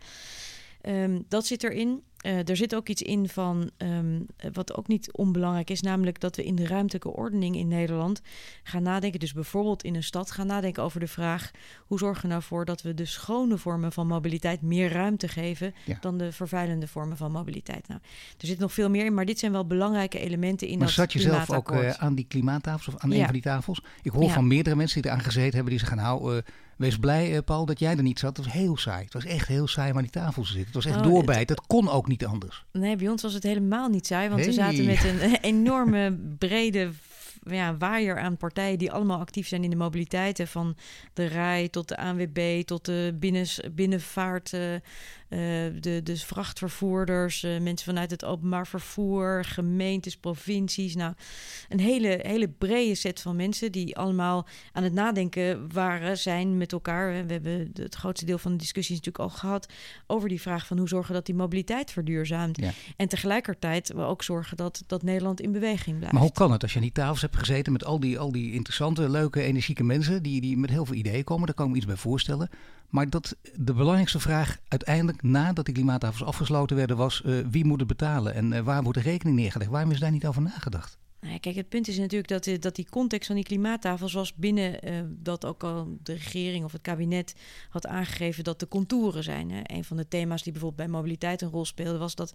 Um, dat zit erin. Uh, er zit ook iets in van um, wat ook niet onbelangrijk is, namelijk dat we in de ruimtelijke ordening in Nederland gaan nadenken. Dus bijvoorbeeld in een stad gaan nadenken over de vraag: hoe zorgen we nou voor dat we de schone vormen van mobiliteit meer ruimte geven ja. dan de vervuilende vormen van mobiliteit? Nou, er zit nog veel meer in, maar dit zijn wel belangrijke elementen in maar dat zat je zelf ook uh, aan die klimaattafels of aan Ja. een van die tafels? Ik hoor Ja. van meerdere mensen die eraan gezeten hebben, die zeggen: Nou, eh, wees blij, eh, Paul, dat jij er niet zat. Het was heel saai. Het was echt heel saai om aan die tafels te zitten. Het was echt Oh, doorbijten. Het kon ook niet anders. Nee, bij ons was het helemaal niet saai, want we zaten met een enorme brede ja, waaier aan partijen die allemaal actief zijn in de mobiliteiten. Van de RAI tot de ANWB tot de binnens, binnenvaart, eh, de, de vrachtvervoerders, eh, mensen vanuit het openbaar vervoer, gemeentes, provincies. Nou, een hele, hele brede set van mensen die allemaal aan het nadenken waren, zijn met elkaar. We hebben het grootste deel van de discussies natuurlijk al gehad over die vraag van hoe zorgen dat die mobiliteit verduurzaamt. Ja. En tegelijkertijd we ook zorgen dat, dat Nederland in beweging blijft. Maar hoe kan het als je aan die tafels hebt gezeten met al die, al die interessante, leuke, energieke mensen die, die met heel veel ideeën komen? Daar kan ik me iets bij voorstellen. Maar dat de belangrijkste vraag uiteindelijk, nadat die klimaattafels afgesloten werden, was eh, wie moet het betalen en eh, waar wordt de rekening neergelegd? Waarom is daar niet over nagedacht? Nou ja, kijk, het punt is natuurlijk dat, dat die context van die klimaattafels was binnen eh, dat ook al de regering of het kabinet had aangegeven dat de contouren zijn. Hè. Een van de thema's die bijvoorbeeld bij mobiliteit een rol speelde, was dat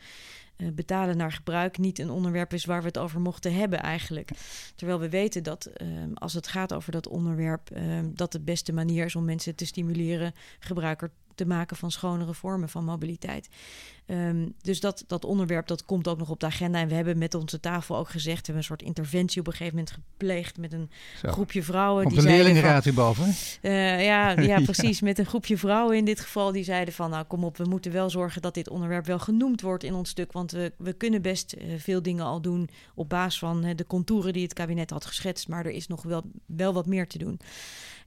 eh, betalen naar gebruik niet een onderwerp is waar we het over mochten hebben eigenlijk. Terwijl we weten dat eh, als het gaat over dat onderwerp, eh, dat de beste manier is om mensen te stimuleren gebruiker te maken van schonere vormen van mobiliteit. Um, dus dat, dat onderwerp dat komt ook nog op de agenda. En we hebben met onze tafel ook gezegd, we hebben een soort interventie op een gegeven moment gepleegd met een Zo. groepje vrouwen. Komt die de leerlingenraad hierboven? eh, ja, ja, precies. Met een groepje vrouwen in dit geval. Die zeiden van, nou kom op, we moeten wel zorgen dat dit onderwerp wel genoemd wordt in ons stuk. Want we, we kunnen best eh, veel dingen al doen op basis van de contouren die het kabinet had geschetst. Maar er is nog wel, wel wat meer te doen.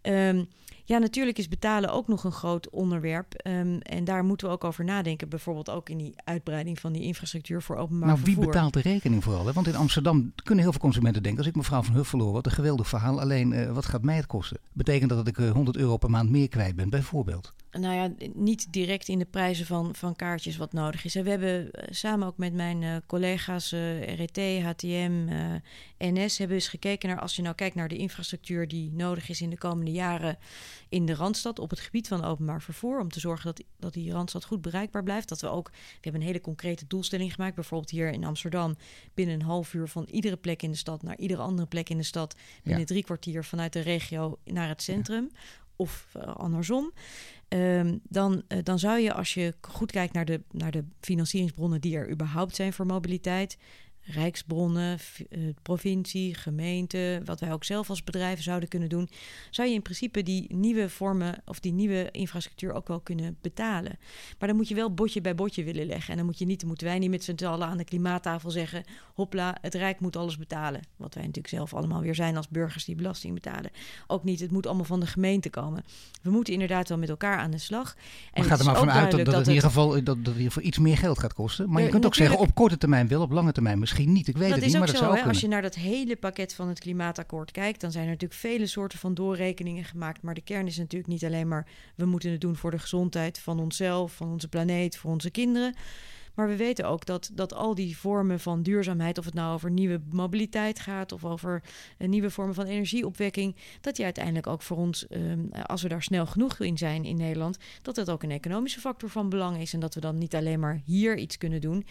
Ehm, Ja, natuurlijk is betalen ook nog een groot onderwerp. Ehm, en daar moeten we ook over nadenken. Bijvoorbeeld ook in die uitbreiding van die infrastructuur voor openbaar maar vervoer. wie betaalt de rekening vooral? Hè? Want in Amsterdam kunnen heel veel consumenten denken... als ik mevrouw van Huffelo, wat een geweldig verhaal. Alleen, uh, wat gaat mij het kosten? Betekent dat dat ik 100 euro per maand meer kwijt ben, bijvoorbeeld? Nou ja, niet direct in de prijzen van, van kaartjes wat nodig is. we hebben samen ook met mijn uh, collega's uh, RET, HTM, NS... hebben eens gekeken naar, als je nou kijkt naar de infrastructuur... die nodig is in de komende jaren in de Randstad op het gebied van openbaar vervoer. Om te zorgen dat, dat die Randstad goed bereikbaar blijft. Dat we ook, we hebben een hele concrete doelstelling gemaakt. Bijvoorbeeld hier in Amsterdam binnen een half uur van iedere plek in de stad naar iedere andere plek in de stad. Binnen drie kwartier vanuit de regio naar het centrum. Of andersom. Um, dan, uh, dan zou je, als je goed kijkt naar de, naar de financieringsbronnen die er überhaupt zijn voor mobiliteit, rijksbronnen, uh, provincie, gemeente, wat wij ook zelf als bedrijven zouden kunnen doen, zou je in principe die nieuwe vormen of die nieuwe infrastructuur ook wel kunnen betalen. Maar dan moet je wel botje bij botje willen leggen. En dan moet je niet, moeten wij niet met z'n allen aan de klimaattafel zeggen: hopla, het Rijk moet alles betalen. Wat wij natuurlijk zelf allemaal weer zijn als burgers die belasting betalen. Ook niet, het moet allemaal van de gemeente komen. We moeten inderdaad wel met elkaar aan de slag. En maar gaat er maar vanuit dat, dat, het in ieder geval dat, dat voor iets meer geld gaat kosten. Maar je kunt ook zeggen op korte termijn wel, op lange termijn misschien niet. Ik weet dat het niet, maar dat zo, zou hè? Als je naar dat hele pakket van het klimaatakkoord kijkt, dan zijn er natuurlijk vele soorten van doorrekeningen gemaakt. Maar de kern is natuurlijk niet alleen maar we moeten het doen voor de gezondheid van onszelf, van onze planeet, voor onze kinderen. Maar we weten ook dat, dat al die vormen van duurzaamheid, of het nou over nieuwe mobiliteit gaat of over nieuwe vormen van energieopwekking, dat die uiteindelijk ook voor ons, um, als we daar snel genoeg in zijn in Nederland, dat dat ook een economische factor van belang is. En dat we dan niet alleen maar hier iets kunnen doen.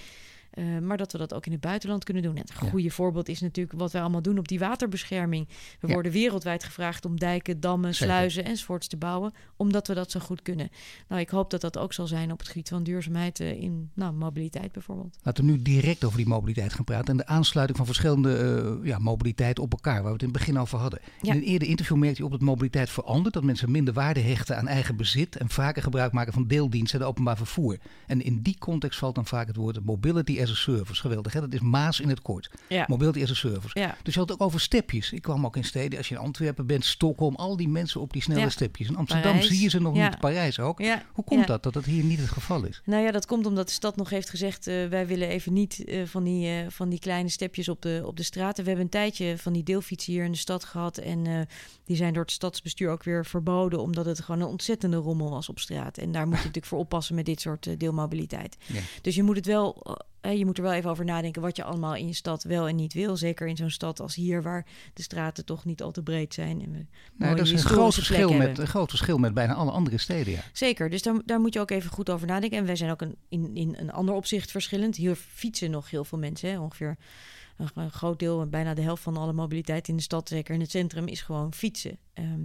Uh, maar dat we dat ook in het buitenland kunnen doen. En het goede ja. voorbeeld is natuurlijk wat wij allemaal doen op die waterbescherming. We ja. worden wereldwijd gevraagd om dijken, dammen, Zeker. sluizen enzovoorts te bouwen, omdat we dat zo goed kunnen. Nou, ik hoop dat dat ook zal zijn op het gebied van duurzaamheid uh, in nou, mobiliteit bijvoorbeeld. Laten we nu direct over die mobiliteit gaan praten en de aansluiting van verschillende uh, ja, mobiliteit op elkaar, waar we het in het begin over hadden. In een eerder interview merkte je op dat mobiliteit verandert, dat mensen minder waarde hechten aan eigen bezit en vaker gebruik maken van deeldiensten en openbaar vervoer. En in die context valt dan vaak het woord mobility as a service. Geweldig, hè? dat is Maas in het kort. Ja. Mobility as a service. Ja. Dus je had het ook over stepjes. Ik kwam ook in steden, als je in Antwerpen bent, Stockholm, al die mensen op die snelle Ja. stepjes. In Amsterdam Parijs. zie je ze nog niet, Parijs ook. Ja. Hoe komt dat, dat dat hier niet het geval is? Nou ja, dat komt omdat de stad nog heeft gezegd... eh, wij willen even niet eh, van, die, eh, van die kleine stepjes op de, op de straten. We hebben een tijdje van die deelfietsen hier in de stad gehad... en die zijn door het stadsbestuur ook weer verboden... omdat het gewoon een ontzettende rommel was op straat. En daar moet je natuurlijk voor oppassen met dit soort deelmobiliteit. Dus je moet het wel... je moet er wel even over nadenken wat je allemaal in je stad wel en niet wil. Zeker in zo'n stad als hier, waar de straten toch niet al te breed zijn. En we Nou, dat is een groot verschil, met, hebben. een groot verschil met bijna alle andere steden. Ja. Zeker, dus daar, daar moet je ook even goed over nadenken. En wij zijn ook een, in, in een ander opzicht verschillend. Hier fietsen nog heel veel mensen. Hè? Ongeveer een, groot deel, bijna de helft van alle mobiliteit in de stad, zeker in het centrum, is gewoon fietsen. Ehm,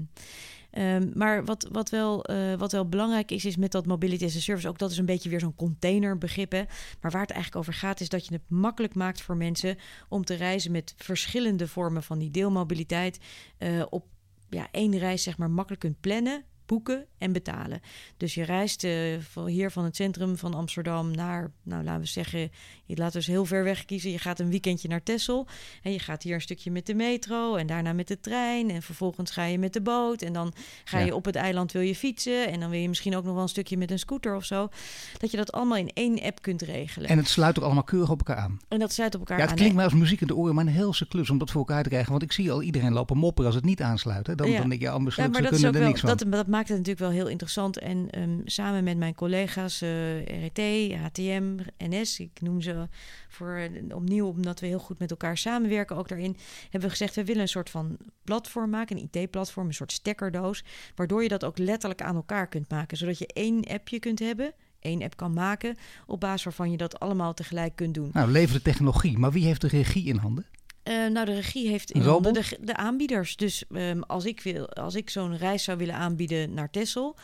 ehm, maar wat, wat, wel, eh, wat wel belangrijk is, is met dat mobility as a service, ook dat is een beetje weer zo'n containerbegrip. Hè? Maar waar het eigenlijk over gaat, is dat je het makkelijk maakt voor mensen om te reizen met verschillende vormen van die deelmobiliteit. eh, op ja, één reis zeg maar makkelijk kunt plannen, boeken en betalen. Dus je reist van hier van het centrum van Amsterdam naar, nou laten we zeggen, je laat dus heel ver weg kiezen. Je gaat een weekendje naar Texel en je gaat hier een stukje met de metro en daarna met de trein en vervolgens ga je met de boot en dan ga je op het eiland wil je fietsen en dan wil je misschien ook nog wel een stukje met een scooter of zo. Dat je dat allemaal in één app kunt regelen. En het sluit ook allemaal keurig op elkaar aan. En dat sluit op elkaar Ja, het aan. klinkt mij als muziek in de oren, maar een helse klus om dat voor elkaar te krijgen. Want ik zie al iedereen lopen mopperen als het niet aansluit. Hè. Dan, Ja. dan denk je, Ja, besluit, maar dat, kunnen er wel, niks van. dat, dat maakt het natuurlijk wel heel interessant. En ehm, samen met mijn collega's eh, RET, HTM, NS, ik noem ze voor eh, opnieuw omdat we heel goed met elkaar samenwerken. Ook daarin hebben we gezegd, we willen een soort van platform maken, een IT-platform, een soort stekkerdoos, waardoor je dat ook letterlijk aan elkaar kunt maken, zodat je één appje kunt hebben. één app kan maken, op basis waarvan je dat allemaal tegelijk kunt doen. Nou, leven de technologie, maar wie heeft de regie in handen? Eh, nou, de regie heeft in handen de, de aanbieders. Dus ehm, als ik, wil, als ik zo'n reis zou willen aanbieden naar Texel,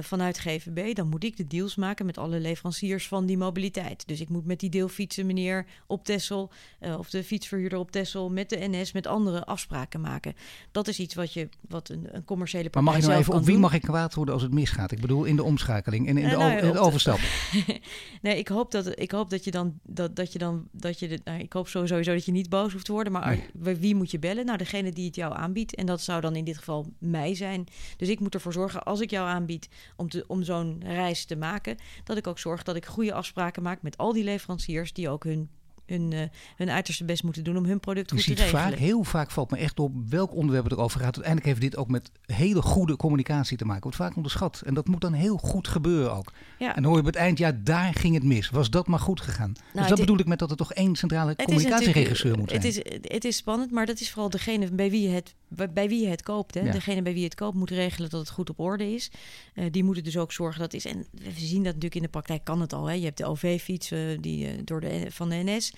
vanuit GVB, dan moet ik de deals maken met alle leveranciers van die mobiliteit. Dus ik moet met die deelfietsen meneer op Tessel uh, of de fietsverhuurder op Tessel met de NS met andere afspraken maken. Dat is iets wat je wat een, een commerciële partij Maar mag je nou even op wie doen. mag ik kwaad worden als het misgaat? Ik bedoel in de omschakeling en in Uh, de, nou in de overstap. nee, ik hoop dat ik hoop dat je dan dat, dat je dan dat je de, nou, ik hoop sowieso dat je niet boos hoeft te worden. Maar Nee. wie moet je bellen? Nou, degene die het jou aanbiedt. En dat zou dan in dit geval mij zijn. Dus ik moet ervoor zorgen als ik jou aanbied om, te, om zo'n reis te maken, dat ik ook zorg dat ik goede afspraken maak met al die leveranciers die ook hun hun, eh, hun uiterste best moeten doen om hun product goed te regelen. vaak, heel vaak valt me echt op welk onderwerp het erover gaat. Uiteindelijk heeft dit ook met hele goede communicatie te maken. Wordt vaak onderschat. En dat moet dan heel goed gebeuren ook. Ja. En dan hoor je op het eind, ja, daar ging het mis. Was dat maar goed gegaan? dus het dat bedoel ik met dat er toch één centrale communicatieregisseur moet zijn. Het is, het is spannend, maar dat is vooral degene bij wie je het, bij, wie je het koopt. Hè? Ja. Degene bij wie je het koopt moet regelen dat het goed op orde is. Eh, die moeten dus ook zorgen dat het is. En we zien dat natuurlijk in de praktijk kan het al. Hè? Je hebt de OV-fiets eh, die, eh, door de, van de NS.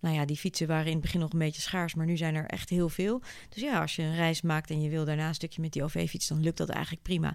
Nou ja, die fietsen waren in het begin nog een beetje schaars, maar nu zijn er echt heel veel. Dus ja, als je een reis maakt en je wil daarna een stukje met die OV-fiets, dan lukt dat eigenlijk prima.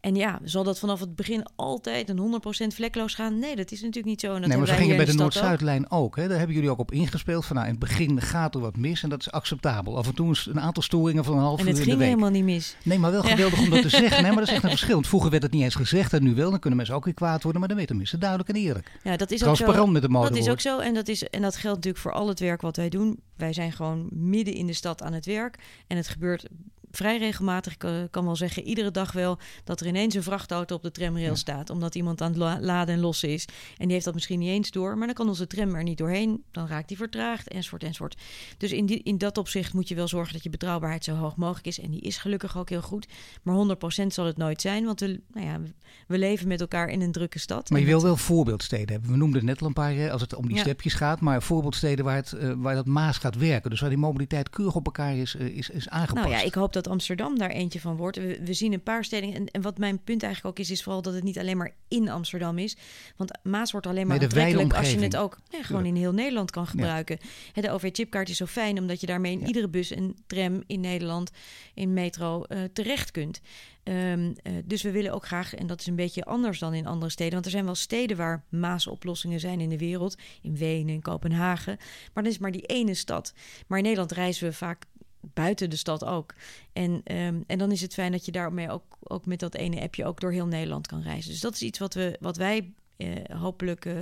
En ja, zal dat vanaf het begin altijd een 100% vlekloos gaan? Nee, dat is natuurlijk niet zo. En dat nee, maar ging wij het bij de. Noord-Zuidlijn ook. Hè. Daar hebben jullie ook op ingespeeld. Van, nou, in het begin gaat er wat mis en dat is acceptabel. Af en toe is een aantal storingen van een half uur het in de ging week. helemaal niet mis. Nee, maar wel Ja. geweldig om dat te zeggen. Nee, maar dat is echt een verschil. Want vroeger werd het niet eens gezegd en nu wel. Dan kunnen mensen ook weer kwaad worden. Maar dan weet tenminste duidelijk en eerlijk. Ja, dat is ook zo. Transparant met de mode Dat is ook zo en dat, is, en dat geldt natuurlijk voor al het werk wat wij doen. Wij zijn gewoon midden in de stad aan het werk. En het gebeurt vrij regelmatig, ik eh, kan wel zeggen iedere dag wel... dat er ineens een vrachtauto op de tramrail Ja. staat... omdat iemand aan het la- laden en lossen is. En die heeft dat misschien niet eens door... maar dan kan onze tram er niet doorheen. Dan raakt die vertraagd, enzovoort, enzovoort. Dus in, die, in dat opzicht moet je wel zorgen... dat je betrouwbaarheid zo hoog mogelijk is. En die is gelukkig ook heel goed. Maar 100% zal het nooit zijn, want we, nou ja, we leven met elkaar in een drukke stad. Maar je wil wel voorbeeldsteden hebben. We noemden net al een paar hè, als het om die Ja. stepjes gaat. Maar voorbeeldsteden waar, het, eh, waar dat maas gaat werken. Dus waar die mobiliteit keurig op elkaar is, eh, is, is aangepast. Nou ja, ik hoop dat Amsterdam daar eentje van wordt. We, we zien een paar steden. En, en wat mijn punt eigenlijk ook is, is vooral dat het niet alleen maar in Amsterdam is. Want Maas wordt alleen maar Nee, aantrekkelijk als je het ook gewoon in heel Nederland kan gebruiken. Hè, De OV-chipkaart is zo fijn omdat je daarmee in Ja. iedere bus en tram in Nederland, in metro, eh, terecht kunt. Ehm, eh, dus we willen ook graag, en dat is een beetje anders dan in andere steden, want er zijn wel steden waar Maas-oplossingen zijn in de wereld, in Wenen, in Kopenhagen, maar dan is maar die ene stad. Maar in Nederland reizen we vaak buiten de stad ook. En, ehm, en dan is het fijn dat je daarmee ook, ook met dat ene appje ook door heel Nederland kan reizen. Dus dat is iets wat, we, wat wij eh, hopelijk eh,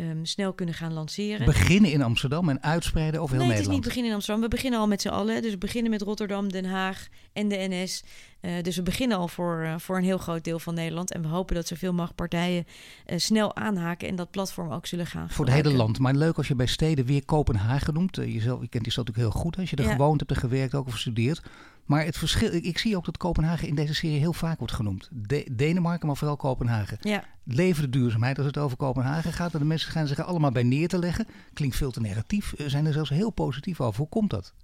ehm, snel kunnen gaan lanceren. Beginnen in Amsterdam en uitspreiden over heel nee, het is niet Nederland. beginnen in Amsterdam. We beginnen al met z'n allen. Dus we beginnen met Rotterdam, Den Haag en de NS. Eh, dus we beginnen al voor, eh, voor een heel groot deel van Nederland. En we hopen dat zoveel mogelijk partijen eh, snel aanhaken en dat platform ook zullen gaan Voor het hele land. Maar leuk als je bij steden weer Kopenhagen noemt. Jezelf, je kent die stad natuurlijk heel goed. Als je er Ja. gewoond hebt en gewerkt, ook of gestudeerd. Maar het verschil, ik, ik zie ook dat Kopenhagen in deze serie heel vaak wordt genoemd. De- Denemarken, maar vooral Kopenhagen. Ja, Leven de duurzaamheid als het over Kopenhagen gaat. En de mensen gaan zich allemaal bij neer te leggen. Klinkt veel te negatief. Eh, Zijn er zelfs heel positief over. Hoe komt dat?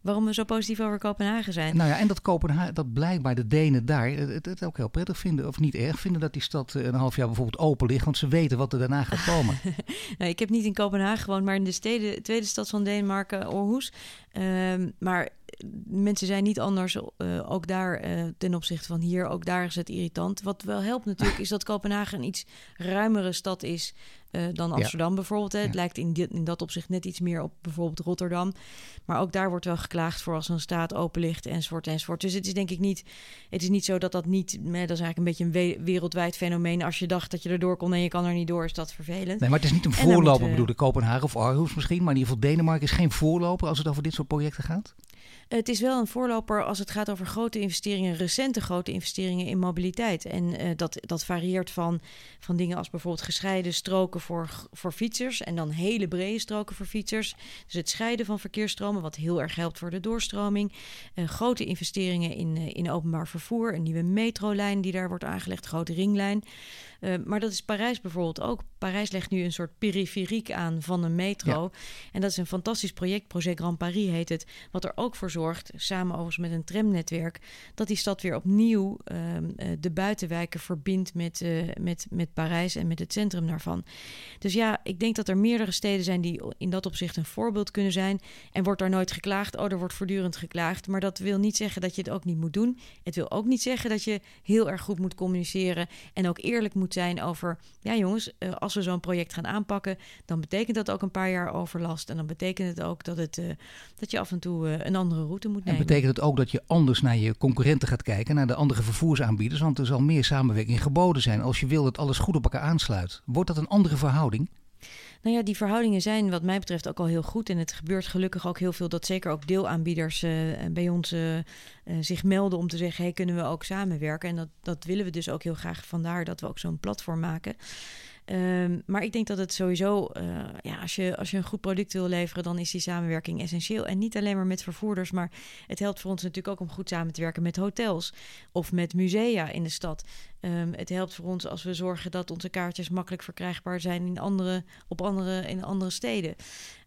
Waarom we zo positief over Kopenhagen zijn. Nou ja, en dat Kopenhagen, dat blijkbaar de Denen daar het, ook heel prettig vinden. Of niet erg vinden dat die stad eh, een half jaar bijvoorbeeld open ligt. Want ze weten wat er daarna gaat komen. Nou, ik heb niet in Kopenhagen gewoond, maar in de steden, tweede stad van Denemarken, Aarhus. Ehm, maar mensen zijn niet anders, eh, ook daar eh, ten opzichte van hier. Ook daar is het irritant. Wat wel helpt natuurlijk, is dat Kopenhagen een iets ruimere stad is eh, dan Amsterdam bijvoorbeeld. Hè. Het Ja. lijkt in, dit, in dat opzicht net iets meer op bijvoorbeeld Rotterdam. Maar ook daar wordt wel geklaagd voor als een straat open ligt enzovoort enzovoort. Dus het is denk ik niet, het is niet zo dat dat niet, nee, dat is eigenlijk een beetje een we- wereldwijd fenomeen. Als je dacht dat je erdoor kon en je kan er niet door, is dat vervelend. Nee, maar het is niet een voorloper, we- bedoel ik. Kopenhagen of Aarhus misschien. Maar in ieder geval Denemarken is geen voorloper als het over dit soort projecten gaat. Het is wel een voorloper als het gaat over grote investeringen, recente grote investeringen in mobiliteit. En eh, dat, dat varieert van, van dingen als bijvoorbeeld gescheiden stroken voor, voor fietsers en dan hele brede stroken voor fietsers. Dus het scheiden van verkeersstromen, wat heel erg helpt voor de doorstroming. Eh, grote investeringen in, eh, in openbaar vervoer, een nieuwe metrolijn die daar wordt aangelegd, grote ringlijn. Eh, maar dat is Parijs bijvoorbeeld ook. Parijs legt nu een soort periferiek aan van een metro. En dat is een fantastisch project, Projet Grand Paris heet het, wat er ook voor zorgt samen overigens met een tramnetwerk, dat die stad weer opnieuw ehm, eh, de buitenwijken verbindt met, uh, met, met Parijs en met het centrum daarvan. Dus ja, ik denk dat er meerdere steden zijn die in dat opzicht een voorbeeld kunnen zijn. En wordt daar nooit geklaagd? Oh, er wordt voortdurend geklaagd. Maar dat wil niet zeggen dat je het ook niet moet doen. Het wil ook niet zeggen dat je heel erg goed moet communiceren en ook eerlijk moet zijn over, ja jongens, uh, als we zo'n project gaan aanpakken, dan betekent dat ook een paar jaar overlast. En dan betekent het ook dat, het, uh, dat je af en toe uh, een andere route moet nemen. En betekent het ook dat je anders naar je concurrenten gaat kijken, naar de andere vervoersaanbieders? Want er zal meer samenwerking geboden zijn als je wil dat alles goed op elkaar aansluit. Wordt dat een andere verhouding? Nou ja, die verhoudingen zijn wat mij betreft ook al heel goed. En het gebeurt gelukkig ook heel veel dat zeker ook deelaanbieders uh, bij ons uh, uh, zich melden om te zeggen: hey, kunnen we ook samenwerken? En dat, dat willen we dus ook heel graag. Vandaar dat we ook zo'n platform maken. Um, maar ik denk dat het sowieso, ja, als je, als je een goed product wil leveren, dan is die samenwerking essentieel. En niet alleen maar met vervoerders, maar het helpt voor ons natuurlijk ook om goed samen te werken met hotels of met musea in de stad. Um, het helpt voor ons als we zorgen dat onze kaartjes makkelijk verkrijgbaar zijn in andere, op andere, in andere steden.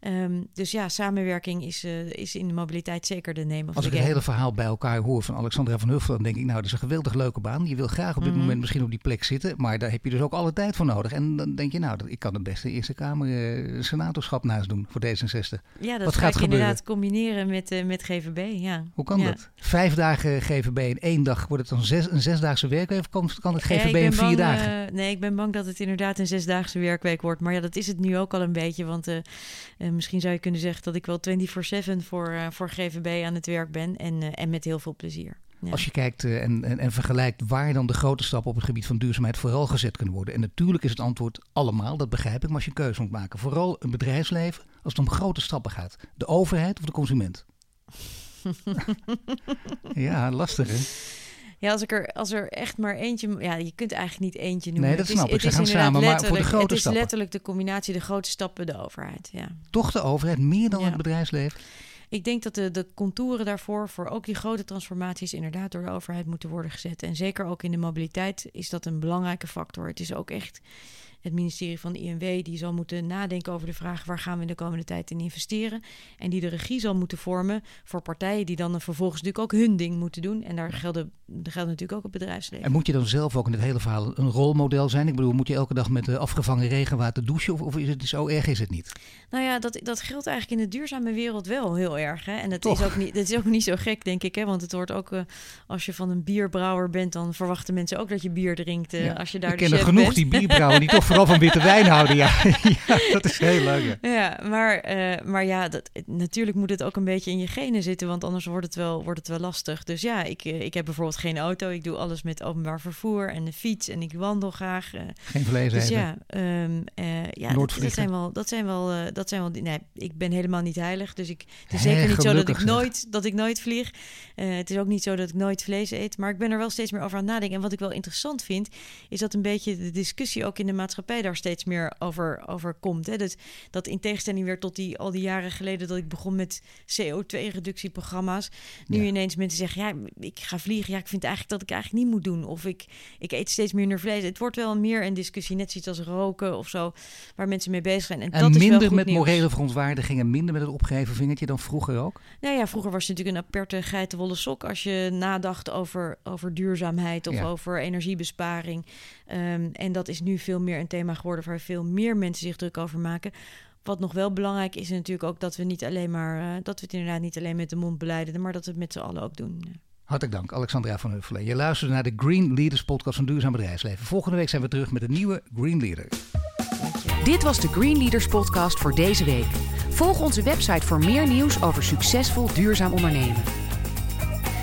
Um, dus ja, samenwerking is, uh, is in de mobiliteit zeker de neem. Als ik het hele verhaal bij elkaar hoor van Alexandra van Huffel, dan denk ik, nou, dat is een geweldig leuke baan. Je wil graag op dit mm -hmm. moment misschien op die plek zitten, maar daar heb je dus ook alle tijd voor nodig. En dan denk je, nou, ik kan het beste Eerste Kamer uh, senatorschap naast doen voor D66. Ja, dat Wat ga gaat ik inderdaad combineren met, uh, met GVB, ja. Hoe kan ja. dat? Vijf dagen GVB in één dag, wordt het dan zes, een zesdaagse werkweek kan, het GVB in vier bang, dagen? eh, nee, ik ben bang dat het inderdaad een zesdaagse werkweek wordt. Maar ja, dat is het nu ook al een beetje. Want eh, eh, misschien zou je kunnen zeggen dat ik wel 24-7 voor, voor GVB aan het werk ben. En, en met heel veel plezier. Ja. Als je kijkt en, en, en, vergelijkt waar dan de grote stappen op het gebied van duurzaamheid vooral gezet kunnen worden. En natuurlijk is het antwoord allemaal, dat begrijp ik, maar als je een keuze moet maken. Vooral een bedrijfsleven als het om grote stappen gaat. De overheid of de consument? ja, lastig hè? Ja, als, ik er, als er echt maar eentje... Ja, je kunt eigenlijk niet eentje noemen. Nee, dat snap ik. Het Ze is gaan samen, maar voor de grote Het is stappen. letterlijk de combinatie, de grote stappen, de overheid. Ja. Toch de overheid meer dan Ja. het bedrijfsleven? Ik denk dat de, de contouren daarvoor, voor ook die grote transformaties, inderdaad door de overheid moeten worden gezet. En zeker ook in de mobiliteit is dat een belangrijke factor. Het is ook echt het ministerie van de INW die zal moeten nadenken over de vraag waar gaan we in de komende tijd in investeren. En die de regie zal moeten vormen voor partijen die dan vervolgens natuurlijk ook hun ding moeten doen. En daar gelden, geldt natuurlijk ook het bedrijfsleven. En moet je dan zelf ook in dit hele verhaal een rolmodel zijn? Ik bedoel, moet je elke dag met afgevangen regenwater douchen? Of, of is het zo erg is het niet? Nou ja, dat, dat geldt eigenlijk in de duurzame wereld wel heel erg. Hè? En dat Toch? is, ook niet, dat is ook niet zo gek, denk ik. Hè? Want het wordt ook, uh, als je van een bierbrouwer bent, dan verwachten mensen ook dat je bier drinkt. Uh, Ja. Als je daar Ik ken er genoeg bent. die bierbrouwen die toch vooral van witte wijn houden. Ja, ja dat is heel leuk. Ja. Ja, maar, eh, maar ja, dat, natuurlijk moet het ook een beetje in je genen zitten, want anders wordt het wel, wordt het wel lastig. Dus ja, ik, eh, ik heb bijvoorbeeld geen auto. Ik doe alles met openbaar vervoer en de fiets en ik wandel graag. eh. Geen vlees dus eten. ja, ehm, eh, ja dat, zijn wel, dat zijn wel, dat zijn wel. Nee, ik ben helemaal niet heilig, dus ik, het is zeker niet zo dat ik nooit, dat ik nooit vlieg. Het is ook niet zo dat ik nooit vlees eet, maar ik ben er wel steeds meer over aan het nadenken. En wat ik wel interessant vind, is dat een beetje de discussie ook in de maatschappij daar steeds meer over, over komt. Hè? Dat, dat in tegenstelling weer tot die, al die jaren geleden dat ik begon met CO2-reductieprogramma's. Nu Ja. ineens mensen zeggen, ja, ik ga vliegen. Ja, ik vind eigenlijk dat ik eigenlijk niet moet doen. Of ik, ik eet steeds minder vlees. Het wordt wel meer een discussie, net zoiets als roken of zo, waar mensen mee bezig zijn. En, En dat is wel minder goed met nieuws. morele verontwaardiging en minder met het opgeheven vingertje dan vroeger ook? Nou ja, vroeger was je natuurlijk een aperte geitenwolle sok als je nadacht over, over duurzaamheid of Ja. over energiebesparing. Ehm, en dat is nu veel meer een thema geworden waar veel meer mensen zich druk over maken. Wat nog wel belangrijk is, is natuurlijk ook dat we niet alleen maar eh, dat we het inderdaad niet alleen met de mond beleiden, maar dat we het met z'n allen ook doen. Hartelijk dank, Alexandra van Huffelen. Je luisterde naar de Green Leaders podcast van Duurzaam Bedrijfsleven. Volgende week zijn we terug met een nieuwe Green Leader. Dit was de Green Leaders podcast voor deze week. Volg onze website voor meer nieuws over succesvol duurzaam ondernemen.